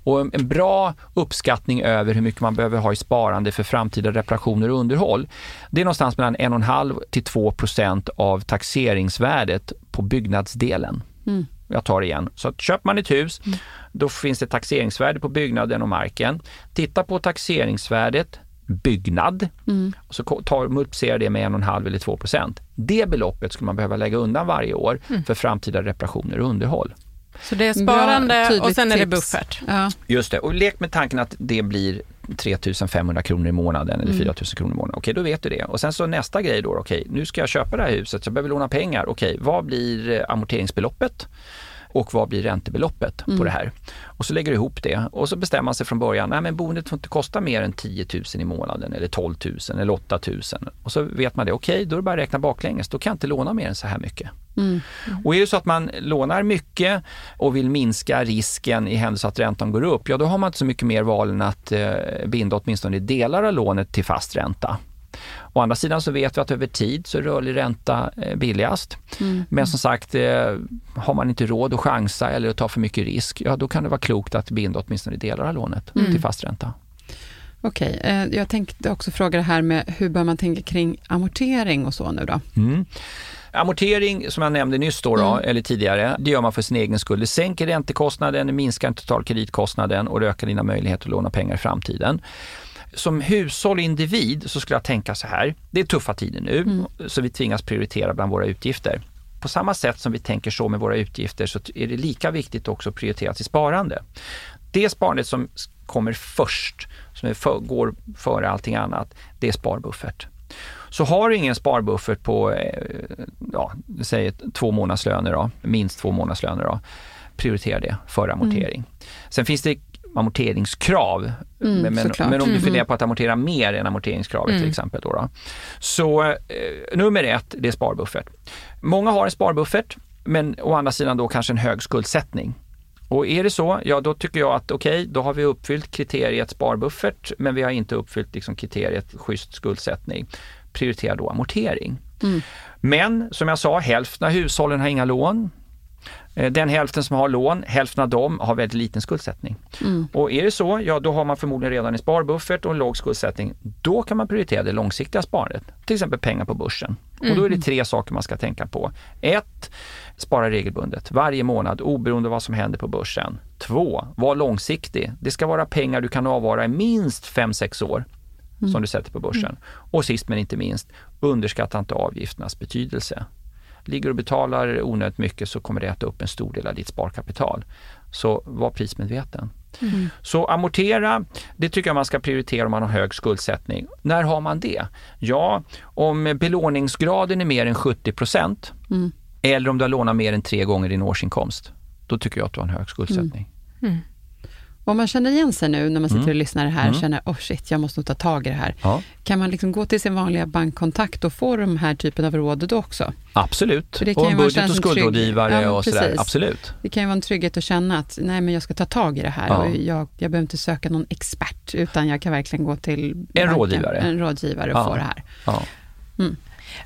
Och en bra uppskattning över hur mycket man behöver ha i sparande för framtida reparationer och underhåll, det är någonstans mellan 1,5 till 2 procent av taxeringsvärdet på byggnadsdelen. Mm. Jag tar det igen. Så köper man ett hus, mm. då finns det taxeringsvärde på byggnaden och marken. Titta på taxeringsvärdet, byggnad, mm. och så tar, multiplicerar det med 1,5 eller 2 procent. Det beloppet skulle man behöva lägga undan varje år mm. för framtida reparationer och underhåll. Så det är sparande Bra, och sen är det buffert. Ja. Just det, och lek med tanken att det blir 3500 kronor i månaden eller mm. 4000 kronor i månaden. Okej, då vet du det. Och sen så nästa grej då, okej, nu ska jag köpa det här huset, jag behöver låna pengar. Okej, vad blir amorteringsbeloppet? och vad blir räntebeloppet mm. på det här? Och så lägger du ihop det och så bestämmer man sig från början, nej men boendet får inte kosta mer än 10 000 i månaden eller 12 000 eller 8 000. Och så vet man det, okej okay, då är det bara att räkna baklänges, då kan jag inte låna mer än så här mycket. Mm. Och är det så att man lånar mycket och vill minska risken i händelse att räntan går upp, ja då har man inte så mycket mer val än att eh, binda åtminstone delar av lånet till fast ränta. Å andra sidan så vet vi att över tid så är rörlig ränta eh, billigast. Mm. Men som sagt, eh, har man inte råd att chansa eller att ta för mycket risk, ja då kan det vara klokt att binda åtminstone delar av lånet mm. till fast ränta. Okej, eh, jag tänkte också fråga det här med hur bör man tänka kring amortering och så nu då? Mm. Amortering, som jag nämnde nyss då, då mm. eller tidigare, det gör man för sin egen skull. Det sänker räntekostnaden, det minskar totalkreditkostnaden och det ökar dina möjligheter att låna pengar i framtiden som hushåll och individ så skulle jag tänka så här, det är tuffa tider nu mm. så vi tvingas prioritera bland våra utgifter. På samma sätt som vi tänker så med våra utgifter så är det lika viktigt också att prioritera till sparande. Det sparandet som kommer först, som för, går före allting annat, det är sparbuffert. Så har du ingen sparbuffert på, eh, ja, säg två månadslöner då, minst två månadslöner då, prioritera det före amortering. Mm. Sen finns det amorteringskrav. Mm, men, men, om du mm. funderar på att amortera mer än amorteringskravet mm. till exempel. Då, då. Så eh, nummer ett, det är sparbuffert. Många har en sparbuffert, men å andra sidan då kanske en hög skuldsättning. Och är det så, ja då tycker jag att okej, okay, då har vi uppfyllt kriteriet sparbuffert, men vi har inte uppfyllt liksom, kriteriet schysst skuldsättning. Prioritera då amortering. Mm. Men som jag sa, hälften av hushållen har inga lån. Eh, den hälften som har lån, hälften av dem har väldigt liten skuldsättning. Mm. Och är det så, ja då har man förmodligen redan en sparbuffert och en låg skuldsättning. Då kan man prioritera det långsiktiga sparandet, till exempel pengar på börsen. Mm. Och då är det mm. tre saker man ska tänka på. Ett, spara regelbundet varje månad oberoende vad som händer på börsen. Två, var långsiktig. Det ska vara pengar du kan avvara i minst 5-6 år mm. som du sätter på börsen. Mm. Och sist men inte minst, underskatta inte avgifternas betydelse. Ligger du och betalar onödigt mycket så kommer det äta upp en stor del av ditt sparkapital. Så var prismedveten. Mm. Så amortera, det tycker jag man ska prioritera om man har hög skuldsättning. När har man det? Ja, om belåningsgraden är mer än 70 procent mm. eller om du har lånat mer än tre gånger din årsinkomst, då tycker jag att du har en hög skuldsättning. Mm. Om man känner igen sig nu när man sitter mm. och lyssnar här, mm. känner oh shit, jag måste nog ta tag i det här. Ja. Kan man liksom gå till sin vanliga bankkontakt och få de här typen av råd då också? Absolut, och en budget och skuldrådgivare ja, och sådär. Absolut. Det kan ju vara en trygghet att känna att nej, men jag ska ta tag i det här. Ja. Och jag, jag behöver inte söka någon expert, utan jag kan verkligen gå till en banken, rådgivare, en rådgivare och få det här. Mm.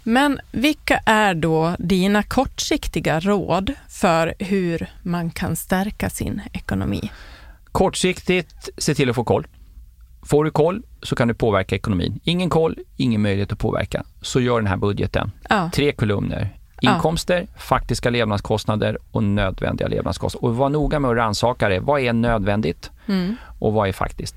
Men vilka är då dina kortsiktiga råd för hur man kan stärka sin ekonomi? Kortsiktigt, se till att få koll. Får du koll så kan du påverka ekonomin. Ingen koll, ingen möjlighet att påverka. Så gör den här budgeten. Ja. Tre kolumner. Inkomster, ja. faktiska levnadskostnader och nödvändiga levnadskostnader. Och var noga med att rannsaka det. Vad är nödvändigt mm. och vad är faktiskt?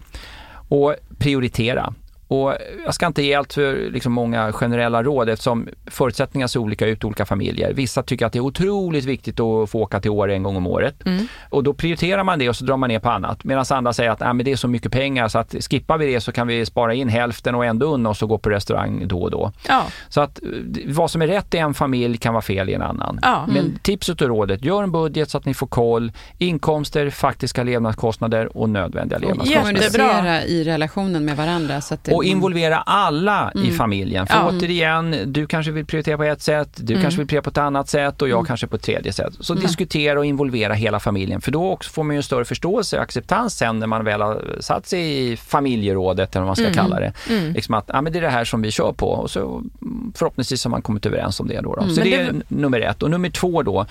Och prioritera. Och jag ska inte ge allt för liksom många generella råd eftersom förutsättningarna ser olika ut i olika familjer. Vissa tycker att det är otroligt viktigt att få åka till Åre en gång om året. Mm. Och då prioriterar man det och så drar man ner på annat. Medan andra säger att ah, men det är så mycket pengar så att skippar vi det så kan vi spara in hälften och ändå unna oss och gå på restaurang då och då. Ja. Så att eh, vad som är rätt i en familj kan vara fel i en annan. Ja. Men tipset och rådet, gör en budget så att ni får koll. Inkomster, faktiska levnadskostnader och nödvändiga levnadskostnader. Jättebra. I relationen med varandra. Så att det, Och involvera alla i familjen. För Ja. återigen, du kanske vill prioritera på ett sätt, du kanske vill prioritera på ett annat sätt och jag kanske på ett tredje sätt. Så diskutera och involvera hela familjen för då också får man ju en större förståelse och acceptans sen när man väl har satt sig i familjerådet eller vad man ska kalla det. Liksom att ah, men det är det här som vi kör på och så mm, förhoppningsvis har man kommit överens om det. Då, då. Så det är nummer ett. Och nummer två då,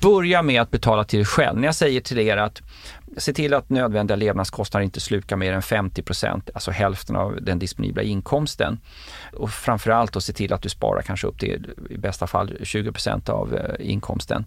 börja med att betala till dig själv. När jag säger till er att se till att nödvändiga levnadskostnader inte slukar mer än 50% alltså hälften av den disponibla inkomsten. Och framförallt att se till att du sparar kanske upp till i bästa fall 20% av eh, inkomsten.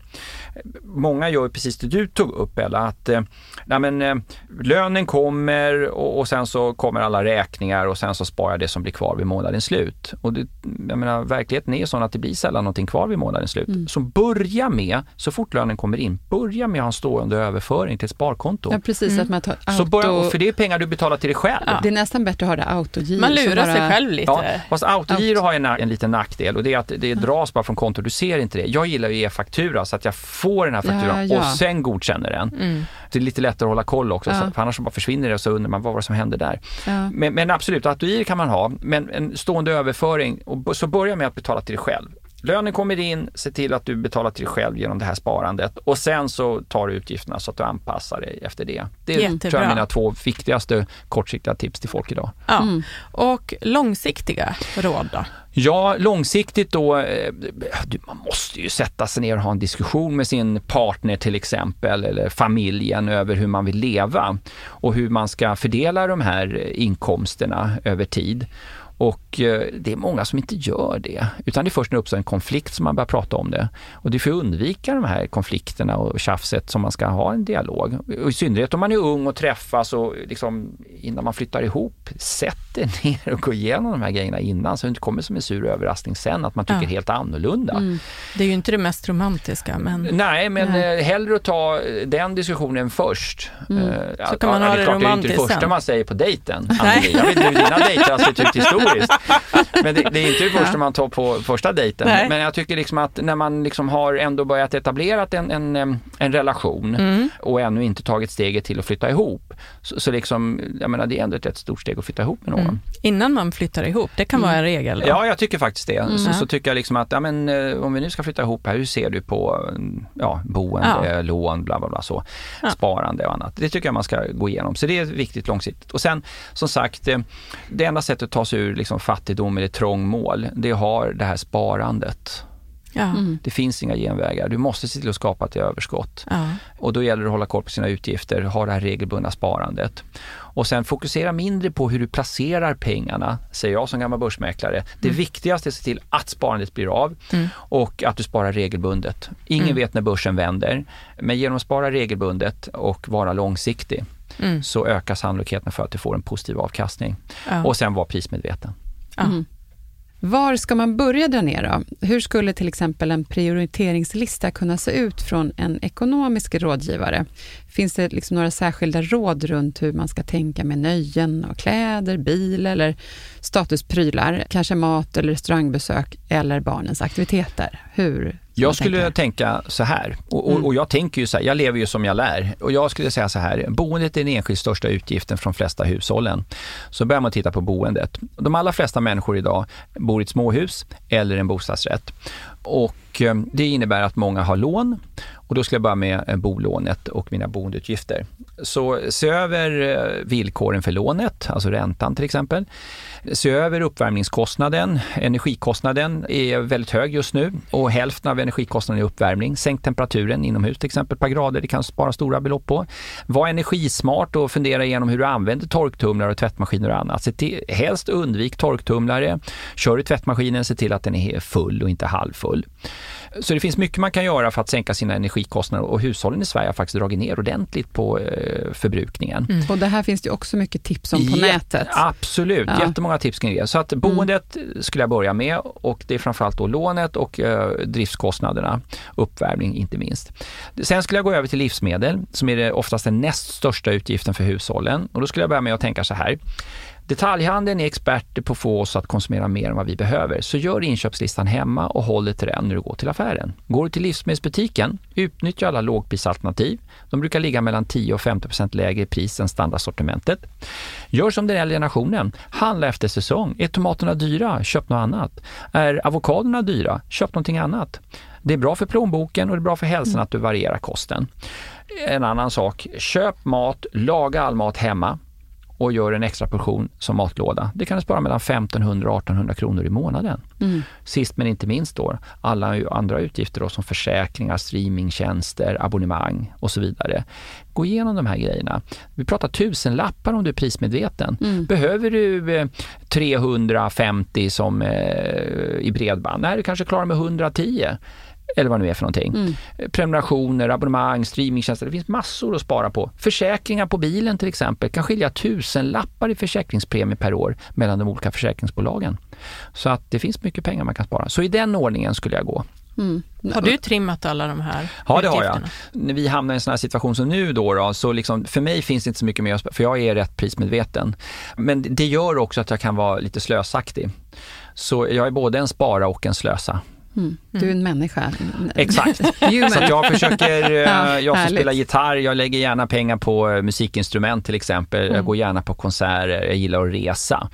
Många gör precis det du tog upp Bella, att eh, nej men, eh, lönen kommer och, och sen så kommer alla räkningar och sen så sparar jag det som blir kvar vid månadens slut. Och det, jag menar, verkligheten är sån att det blir sällan någonting kvar vid månadens slut. Så börja med, så fort lönen kommer in, börja med att ha en stående överföring till ett sparkonto. Ja, precis. Att man tar auto... Så börja, för det är pengar du betalar till dig själv. Det är nästan bättre att ha det autogiro. Man lurar sig bara- själv lite. Ja, fast autogiro har en, en liten nackdel och det är att det dras bara från kontot, du ser inte det. Jag gillar ju e-faktura så att jag får den här fakturan Ja, ja. och sen godkänner den. Det är lite lättare att hålla koll också, Ja. så, för annars bara försvinner det och så undrar man vad var det som hände där. Ja. Men, men absolut, autogiro kan man ha, men en stående överföring, och så börja med att betala till dig själv. Lönen kommer in, se till att du betalar till dig själv genom det här sparandet och sen så tar du utgifterna så att du anpassar dig efter det. Det tror jag Jättebra. är mina två viktigaste kortsiktiga tips till folk idag. Ja. Och långsiktiga råd då? Ja, långsiktigt då, eh, du, man måste ju sätta sig ner och ha en diskussion med sin partner till exempel, eller familjen över hur man vill leva och hur man ska fördela de här eh, inkomsterna över tid. Och eh, det är många som inte gör det, utan det är först när det uppstår en konflikt som man börjar prata om det. Och det är för att undvika de här konflikterna och tjafset som man ska ha en dialog. Och I synnerhet om man är ung och träffas och liksom innan man flyttar ihop, sätt er ner och gå igenom de här grejerna innan så det inte kommer som en sur överraskning sen att man tycker Ja. helt annorlunda. Det är ju inte det mest romantiska, men Nej, men eh, hellre att ta eh, den diskussionen först. Ja, Så kan man ja, ha det det klart, Det är inte romantiskt det första sen. man säger på dejten. Jag vet inte hur dina dejter har sett ut historiskt. Men det, det är inte det första man tar på första dejten. Nej. Men jag tycker liksom att när man liksom har ändå börjat etablera en, en, en relation Mm. och ännu inte tagit steget till att flytta ihop. Så, så liksom, jag menar det är ändå ett rätt stort steg att flytta ihop med någon. mm. innan man flyttar ihop, det kan vara en regel. Då. Ja, jag tycker faktiskt det. Så, Ja. så tycker jag liksom att, ja, men, eh, om vi nu ska flytta ihop här, hur ser du på mm, ja, boende, Ja. lån, bla bla bla så, Ja. sparande och annat. Det tycker jag man ska gå igenom. Så det är viktigt långsiktigt. Och sen, som sagt, eh, det enda sättet att ta sig ur liksom, fattigdom eller trångmål, det har det här sparandet. Ja. Det finns inga genvägar. Du måste se till att skapa ett överskott. Ja. Och då gäller det att hålla koll på sina utgifter, ha det här regelbundna sparandet. Och sen fokusera mindre på hur du placerar pengarna, säger jag som gammal börsmäklare. Det viktigaste är att se till att sparandet blir av och att du sparar regelbundet. Ingen vet när börsen vänder, men genom att spara regelbundet och vara långsiktig Mm. så ökar sannolikheten för att du får en positiv avkastning. Ja. Och sen vara prismedveten. Ja. Var ska man börja dra ner då? Hur skulle till exempel en prioriteringslista kunna se ut från en ekonomisk rådgivare? Finns det liksom några särskilda råd runt hur man ska tänka med nöjen och kläder, bil eller statusprylar, kanske mat eller restaurangbesök eller barnens aktiviteter? Hur? Jag skulle tänker. tänka så här, och, Mm. och, och jag tänker ju så här, jag lever ju som jag lär. Och jag skulle säga så här, boendet är den enskilt största utgiften för de flesta hushållen. Så börjar man titta på boendet. De allra flesta människor idag bor i ett småhus eller en bostadsrätt. Och eh, det innebär att många har lån och då ska jag börja med eh, bolånet och mina boendeutgifter. Så se över eh, villkoren för lånet, alltså räntan till exempel. Se över uppvärmningskostnaden. Energikostnaden är väldigt hög just nu och hälften av energikostnaden är uppvärmning. Sänk temperaturen inomhus till exempel ett par grader, det kan spara stora belopp på. Var energismart och fundera igenom hur du använder torktumlare och tvättmaskiner och annat. Se till, helst undvik torktumlare. Kör du tvättmaskinen, se till att den är full och inte halvfull. Så det finns mycket man kan göra för att sänka sina energikostnader och hushållen i Sverige har faktiskt dragit ner ordentligt på eh, förbrukningen. Mm. Och det här finns det också mycket tips om på Jätte, nätet. Absolut, Ja. jättemånga tips kring det. Så att boendet skulle jag börja med och det är framförallt då lånet och eh, driftskostnaderna, uppvärmning inte minst. Sen skulle jag gå över till livsmedel som är det oftast den näst största utgiften för hushållen och då skulle jag börja med att tänka så här. Detaljhandeln är experter på att få oss att konsumera mer än vad vi behöver. Så gör inköpslistan hemma och håll dig till den när du går till affären. Går du till livsmedelsbutiken, utnyttja alla lågprisalternativ. De brukar ligga mellan 10 och 50 lägre i pris än standardsortimentet. Gör som den äldre generationen. Handla efter säsong. Är tomaterna dyra? Köp något annat. Är avokadorna dyra? Köp någonting annat. Det är bra för plånboken och det är bra för hälsan att du varierar kosten. En annan sak, köp mat, laga all mat hemma och gör en extra portion som matlåda. Det kan du spara mellan 1500 och 1800 kronor i månaden. Sist men inte minst då, alla andra utgifter då, som försäkringar, streamingtjänster, abonnemang och så vidare. Gå igenom de här grejerna. Vi pratar tusenlappar om du är prismedveten. Behöver du eh, 350 som eh, i bredband? Nej, du kanske klarar med 110 eller vad det nu är för någonting. Eh, Prenumerationer, abonnemang, streamingtjänster. Det finns massor att spara på. Försäkringar på bilen till exempel kan skilja tusenlappar i försäkringspremie per år mellan de olika försäkringsbolagen. Så att det finns mycket pengar man kan spara. Så i den ordningen skulle jag gå. Har du trimmat alla de här Ja, det har jag. När vi hamnar i en sån här situation som nu då, då så liksom, för mig finns det inte så mycket mer för jag är rätt prismedveten. Men det gör också att jag kan vara lite slösaktig. Så jag är både en spara och en slösa. Mm. Du är en människa. Exakt. Så jag försöker, eh, Ja, jag får härligt. spela gitarr, jag lägger gärna pengar på eh, musikinstrument till exempel. Mm. Jag går gärna på konserter, jag gillar att resa.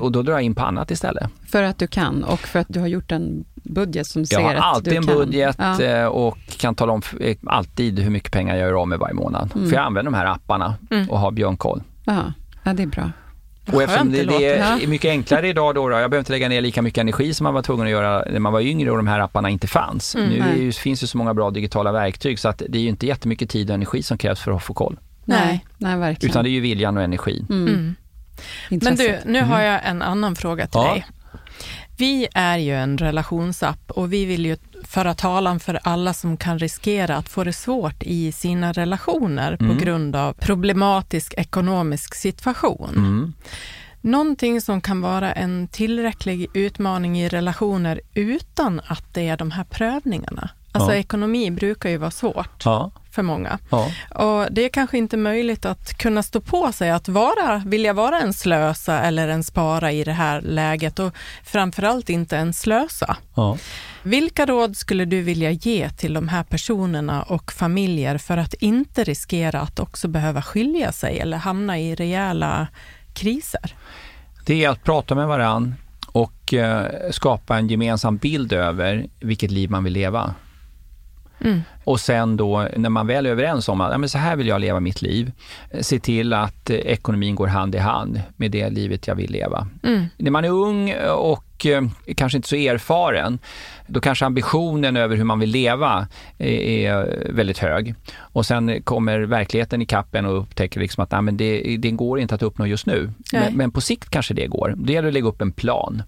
Och då drar jag in på annat istället. För att du kan och för att du har gjort en budget som Jag ser har att alltid du en kan. budget Ja. eh, och kan tala om alltid hur mycket pengar jag gör av med varje månad. Mm. För jag använder de här apparna och har björnkoll. Ja. ja, det är bra. Och eftersom det, det det är mycket enklare idag då, då, jag behöver inte lägga ner lika mycket energi som man var tvungen att göra när man var yngre och de här apparna inte fanns. Mm. nu ju, finns ju så många bra digitala verktyg så att det är ju inte jättemycket tid och energi som krävs för att få koll. Nej, nej verkligen. Utan det är ju viljan och energin. mm. Mm. Men du, nu har jag en annan fråga till Ja. dig. Vi är ju en relationsapp och vi vill ju föra talan för alla som kan riskera att få det svårt i sina relationer på grund av problematisk ekonomisk situation. Mm. Någonting som kan vara en tillräcklig utmaning i relationer utan att det är de här prövningarna. Alltså Ja. ekonomi brukar ju vara svårt Ja, för många. ja. Och det är kanske inte möjligt att kunna stå på sig att vara, vilja vara en slösa eller en spara i det här läget och framförallt inte en slösa. ja. Vilka råd skulle du vilja ge till de här personerna och familjer för att inte riskera att också behöva skilja sig eller hamna i rejäla kriser? Det är att prata med varann och eh, skapa en gemensam bild över vilket liv man vill leva. Mm. Och sen då när man väl är överens om att ja, men så här vill jag leva mitt liv, eh, se till att eh, ekonomin går hand i hand med det livet jag vill leva. Mm. När man är ung och eh, kanske inte så erfaren, då kanske ambitionen över hur man vill leva är, är väldigt hög. Och sen kommer verkligheten i kappen och upptäcker liksom att nej, men det, det går inte att uppnå just nu. Men, men på sikt kanske det går. Det gäller att lägga upp en plan.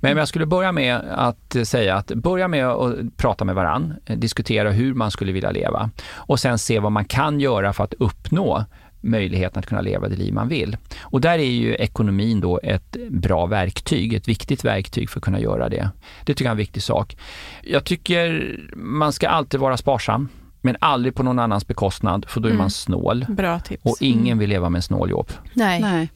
Men jag skulle börja med att säga att börja med att prata med varann, eh, diskutera hur man skulle vilja leva och sen se vad man kan göra för att uppnå möjligheten att kunna leva det liv man vill. Och där är ju ekonomin då ett bra verktyg, ett viktigt verktyg för att kunna göra det. Det tycker jag är en viktig sak. Jag tycker man ska alltid vara sparsam, men aldrig på någon annans bekostnad, för då är Mm. man snål. Bra tips. Och ingen vill leva med en snåljobb. Nej. Nej.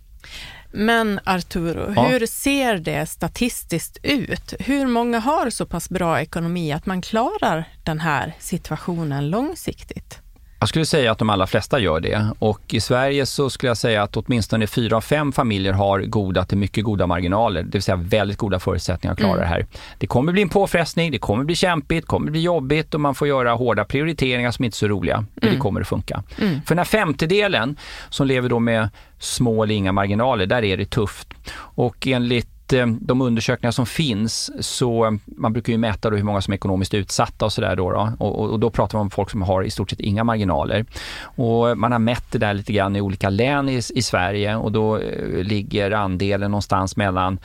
Men Arturo, Ja. hur ser det statistiskt ut? Hur många har så pass bra ekonomi att man klarar den här situationen långsiktigt? Jag skulle säga att de allra flesta gör det och i Sverige så skulle jag säga att åtminstone fyra av fem familjer har goda till mycket goda marginaler, det vill säga väldigt goda förutsättningar att klara Mm. det här. Det kommer bli en påfrestning, det kommer bli kämpigt, det kommer bli jobbigt och man får göra hårda prioriteringar som inte är så roliga, men det kommer att funka. Mm. För den här femtedelen som lever då med små eller inga marginaler, där är det tufft. Och enligt Eh, de undersökningar som finns så eh, man brukar ju mäta då hur många som är ekonomiskt utsatta och sådär då, då. Och, och, då pratar man om folk som har i stort sett inga marginaler. Och eh, man har mätt det där lite grann i olika län i, i Sverige och då ligger andelen någonstans mellan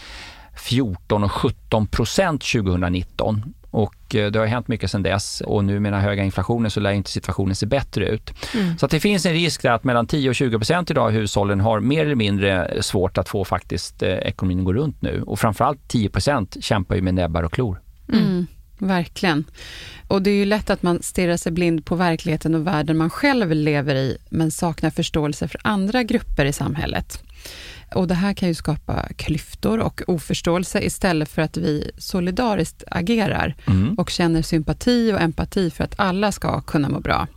14 och 17 procent 2019 och eh, det har hänt mycket sedan dess och nu med den höga inflationen så lär inte situationen se bättre ut. Mm. Så det finns en risk att mellan 10 och 20 procent idag av hushållen har mer eller mindre svårt att få faktiskt eh, ekonomin att gå runt nu och framförallt 10 procent kämpar ju med näbbar och klor. Mm. mm. Verkligen. Och det är ju lätt att man stirrar sig blind på verkligheten och världen man själv lever i, men saknar förståelse för andra grupper i samhället. Och det här kan ju skapa klyftor och oförståelse istället för att vi solidariskt agerar mm. och känner sympati och empati för att alla ska kunna må bra.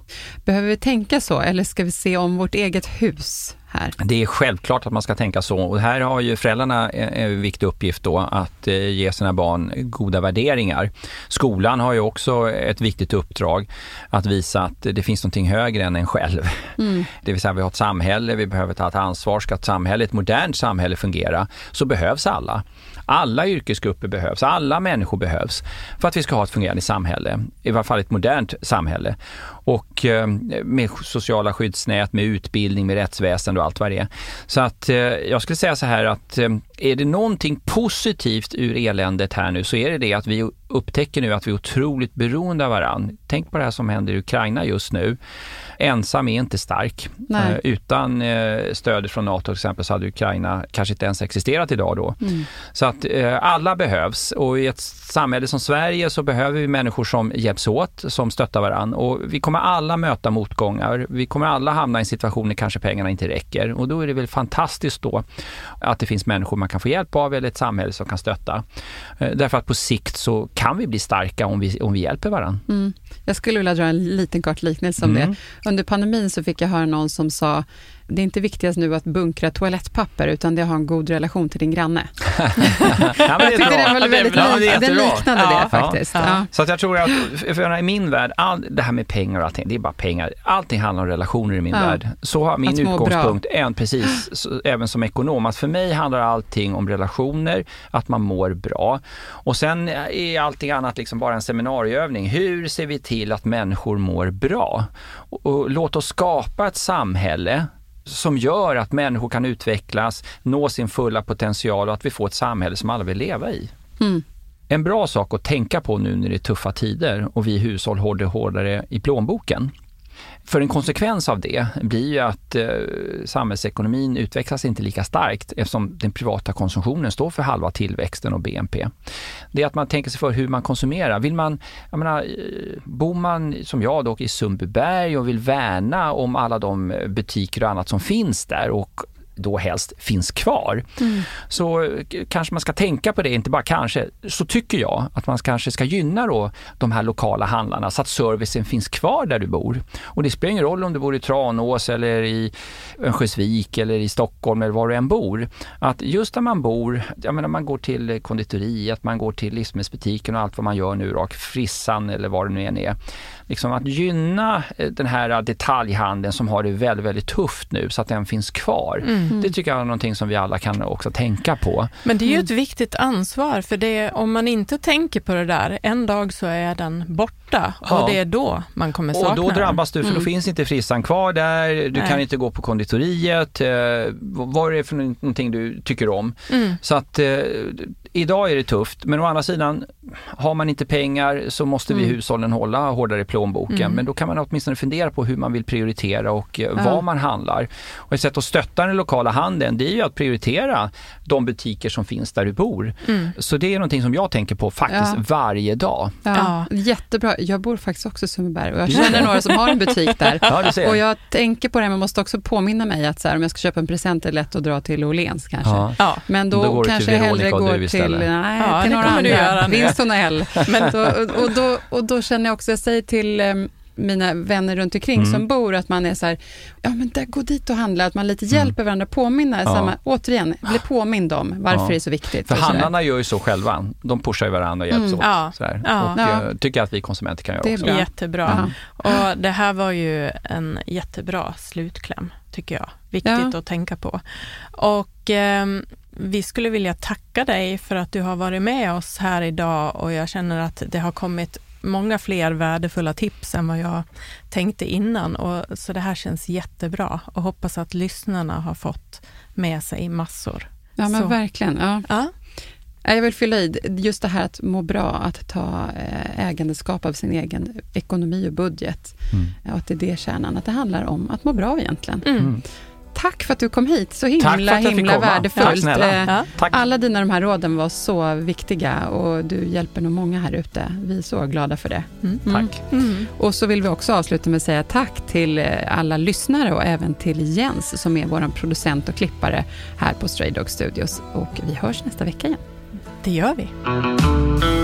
Behöver vi tänka så eller ska vi se om vårt eget hus här? Det är självklart att man ska tänka så och här har ju föräldrarna en viktig uppgift då att eh, ge sina barn goda värderingar. Skolan har ju också ett viktigt uppdrag att visa att det finns någonting högre än en själv. Mm. Det vill säga vi har ett samhälle, vi behöver ta ett ansvar. Ska ett samhälle, ett modernt samhälle fungera så behövs alla. Alla yrkesgrupper behövs, alla människor behövs för att vi ska ha ett fungerande samhälle, i varje fall ett modernt samhälle. Och eh, med sociala skyddsnät, med utbildning, med rättsväsende och allt vad det är. Så att eh, jag skulle säga så här att eh, är det någonting positivt ur eländet här nu så är det det att vi upptäcker nu att vi är otroligt beroende av varandra. Tänk på det här som händer i Ukraina just nu. Ensam är inte stark. Eh, utan eh, stödet från NATO till exempel så hade Ukraina kanske inte ens existerat idag då. Mm. Så att eh, alla behövs och i ett samhälle som Sverige så behöver vi människor som hjälps åt, som stöttar varandra och vi kommer alla möta motgångar. Vi kommer alla hamna i en situation när kanske pengarna inte räcker och då är det väl fantastiskt då att det finns människor man kan få hjälp av eller ett samhälle som kan stötta. Därför att på sikt så kan vi bli starka om vi, om vi hjälper varandra. Mm. Jag skulle vilja dra en liten kort liknelse om mm. det. Under pandemin så fick jag höra någon som sa, det är inte viktigast nu att bunkra toalettpapper, utan det är att ha en god relation till din granne. ja, jag tyckte den var väldigt ja, lik, den liknade ja, det faktiskt. Ja. Så att jag tror att, för i min värld, all, det här med pengar och allting, det är bara pengar. Allting handlar om relationer i min värld. Så har min utgångspunkt, en, precis, så, även som ekonom, att för mig handlar allting om relationer, att man mår bra. Och sen är allting annat liksom bara en seminarieövning. Hur ser vi till att människor mår bra? Och, och låt oss skapa ett samhälle som gör att människor kan utvecklas, nå sin fulla potential och att vi får ett samhälle som alla vill leva i. Mm. En bra sak att tänka på nu när det är tuffa tider och vi hushåll håller hårdare i plånboken. För en konsekvens av det blir ju att eh, samhällsekonomin utvecklas inte lika starkt eftersom den privata konsumtionen står för halva tillväxten och BNP. Det är att man tänker sig för hur man konsumerar. Vill man, jag menar, eh, bor man som jag då i Sundbyberg och vill värna om alla de eh, butiker och annat som finns där och då helst finns kvar. Mm. Så kanske man ska tänka på det, inte bara kanske, så tycker jag att man kanske ska gynna då de här lokala handlarna så att servicen finns kvar där du bor. Och det spelar ingen roll om du bor i Tranås eller i Örnsköldsvik eller i Stockholm eller var du än bor. Att just där man bor, jag menar man går till konditoriet, man går till livsmedelsbutiken och allt vad man gör nu då, Frissan eller vad det nu än är liksom att gynna eh, den här detaljhandeln som har det väldigt, väldigt tufft nu så att den finns kvar. Mm. Det tycker jag är någonting som vi alla kan också tänka på. Men det är ju ett viktigt ansvar för det, om man inte tänker på det där, en dag så är den borta och ja. det är då man kommer sakna Och då drabbas du för mm. då finns inte frissan kvar där, du Nej. kan inte gå på konditoriet, eh, vad är det för någonting du tycker om? Mm. Så att eh, idag är det tufft, men å andra sidan, har man inte pengar så måste vi mm. hushållen hålla hårdare i plånboken. Mm. Men då kan man åtminstone fundera på hur man vill prioritera och eh, ja. vad man handlar. Och ett sätt att stötta den lokala handeln, det är ju att prioritera de butiker som finns där du bor. Mm. Så det är någonting som jag tänker på faktiskt ja. varje dag. Ja. Jättebra. Jag bor faktiskt också i Sundbyberg och jag känner några som har en butik där. och jag tänker på det, men måste också påminna mig att så här, om jag ska köpa en present är det lätt att dra till Åhléns kanske. Men då, då kanske jag hellre går till till, nej, ja, till några andra. Winston och L. Men då, och, då, och då känner jag också, jag säger till um, mina vänner runt omkring mm. som bor, att man är så här, ja men där, gå dit och handla, att man lite mm. hjälper varandra, påminna, ja. samma, återigen, bli påmind om varför ja. det är så viktigt. För handlarna gör ju så själva, de pushar ju varandra och hjälps mm. åt. Ja. Sådär. Ja. Och jag tycker att vi konsumenter kan göra det också. Det är jättebra. Och det här var ju en jättebra slutkläm, tycker jag. Viktigt att tänka på. Och eh, vi skulle vilja tacka dig för att du har varit med oss här idag och jag känner att det har kommit många fler värdefulla tips än vad jag tänkte innan. Och, så det här känns jättebra och hoppas att lyssnarna har fått med sig massor. Ja, men så. verkligen. Ja. ja. Jag vill fylla i just det här att må bra, att ta eh, ägandeskap av sin egen ekonomi och budget. Mm. Och att det är det kärnan, att det handlar om att må bra egentligen. Mm. Mm. Tack för att du kom hit, så himla, himla värdefullt. Tack Tack. Alla dina de här råden var så viktiga och du hjälper nog många här ute. Vi är så glada för det. Mm. Tack. Mm. Och så vill vi också avsluta med att säga tack till eh, alla lyssnare och även till Jens som är vår producent och klippare här på Stray Dog Studios. Och vi hörs nästa vecka igen. Det gör vi.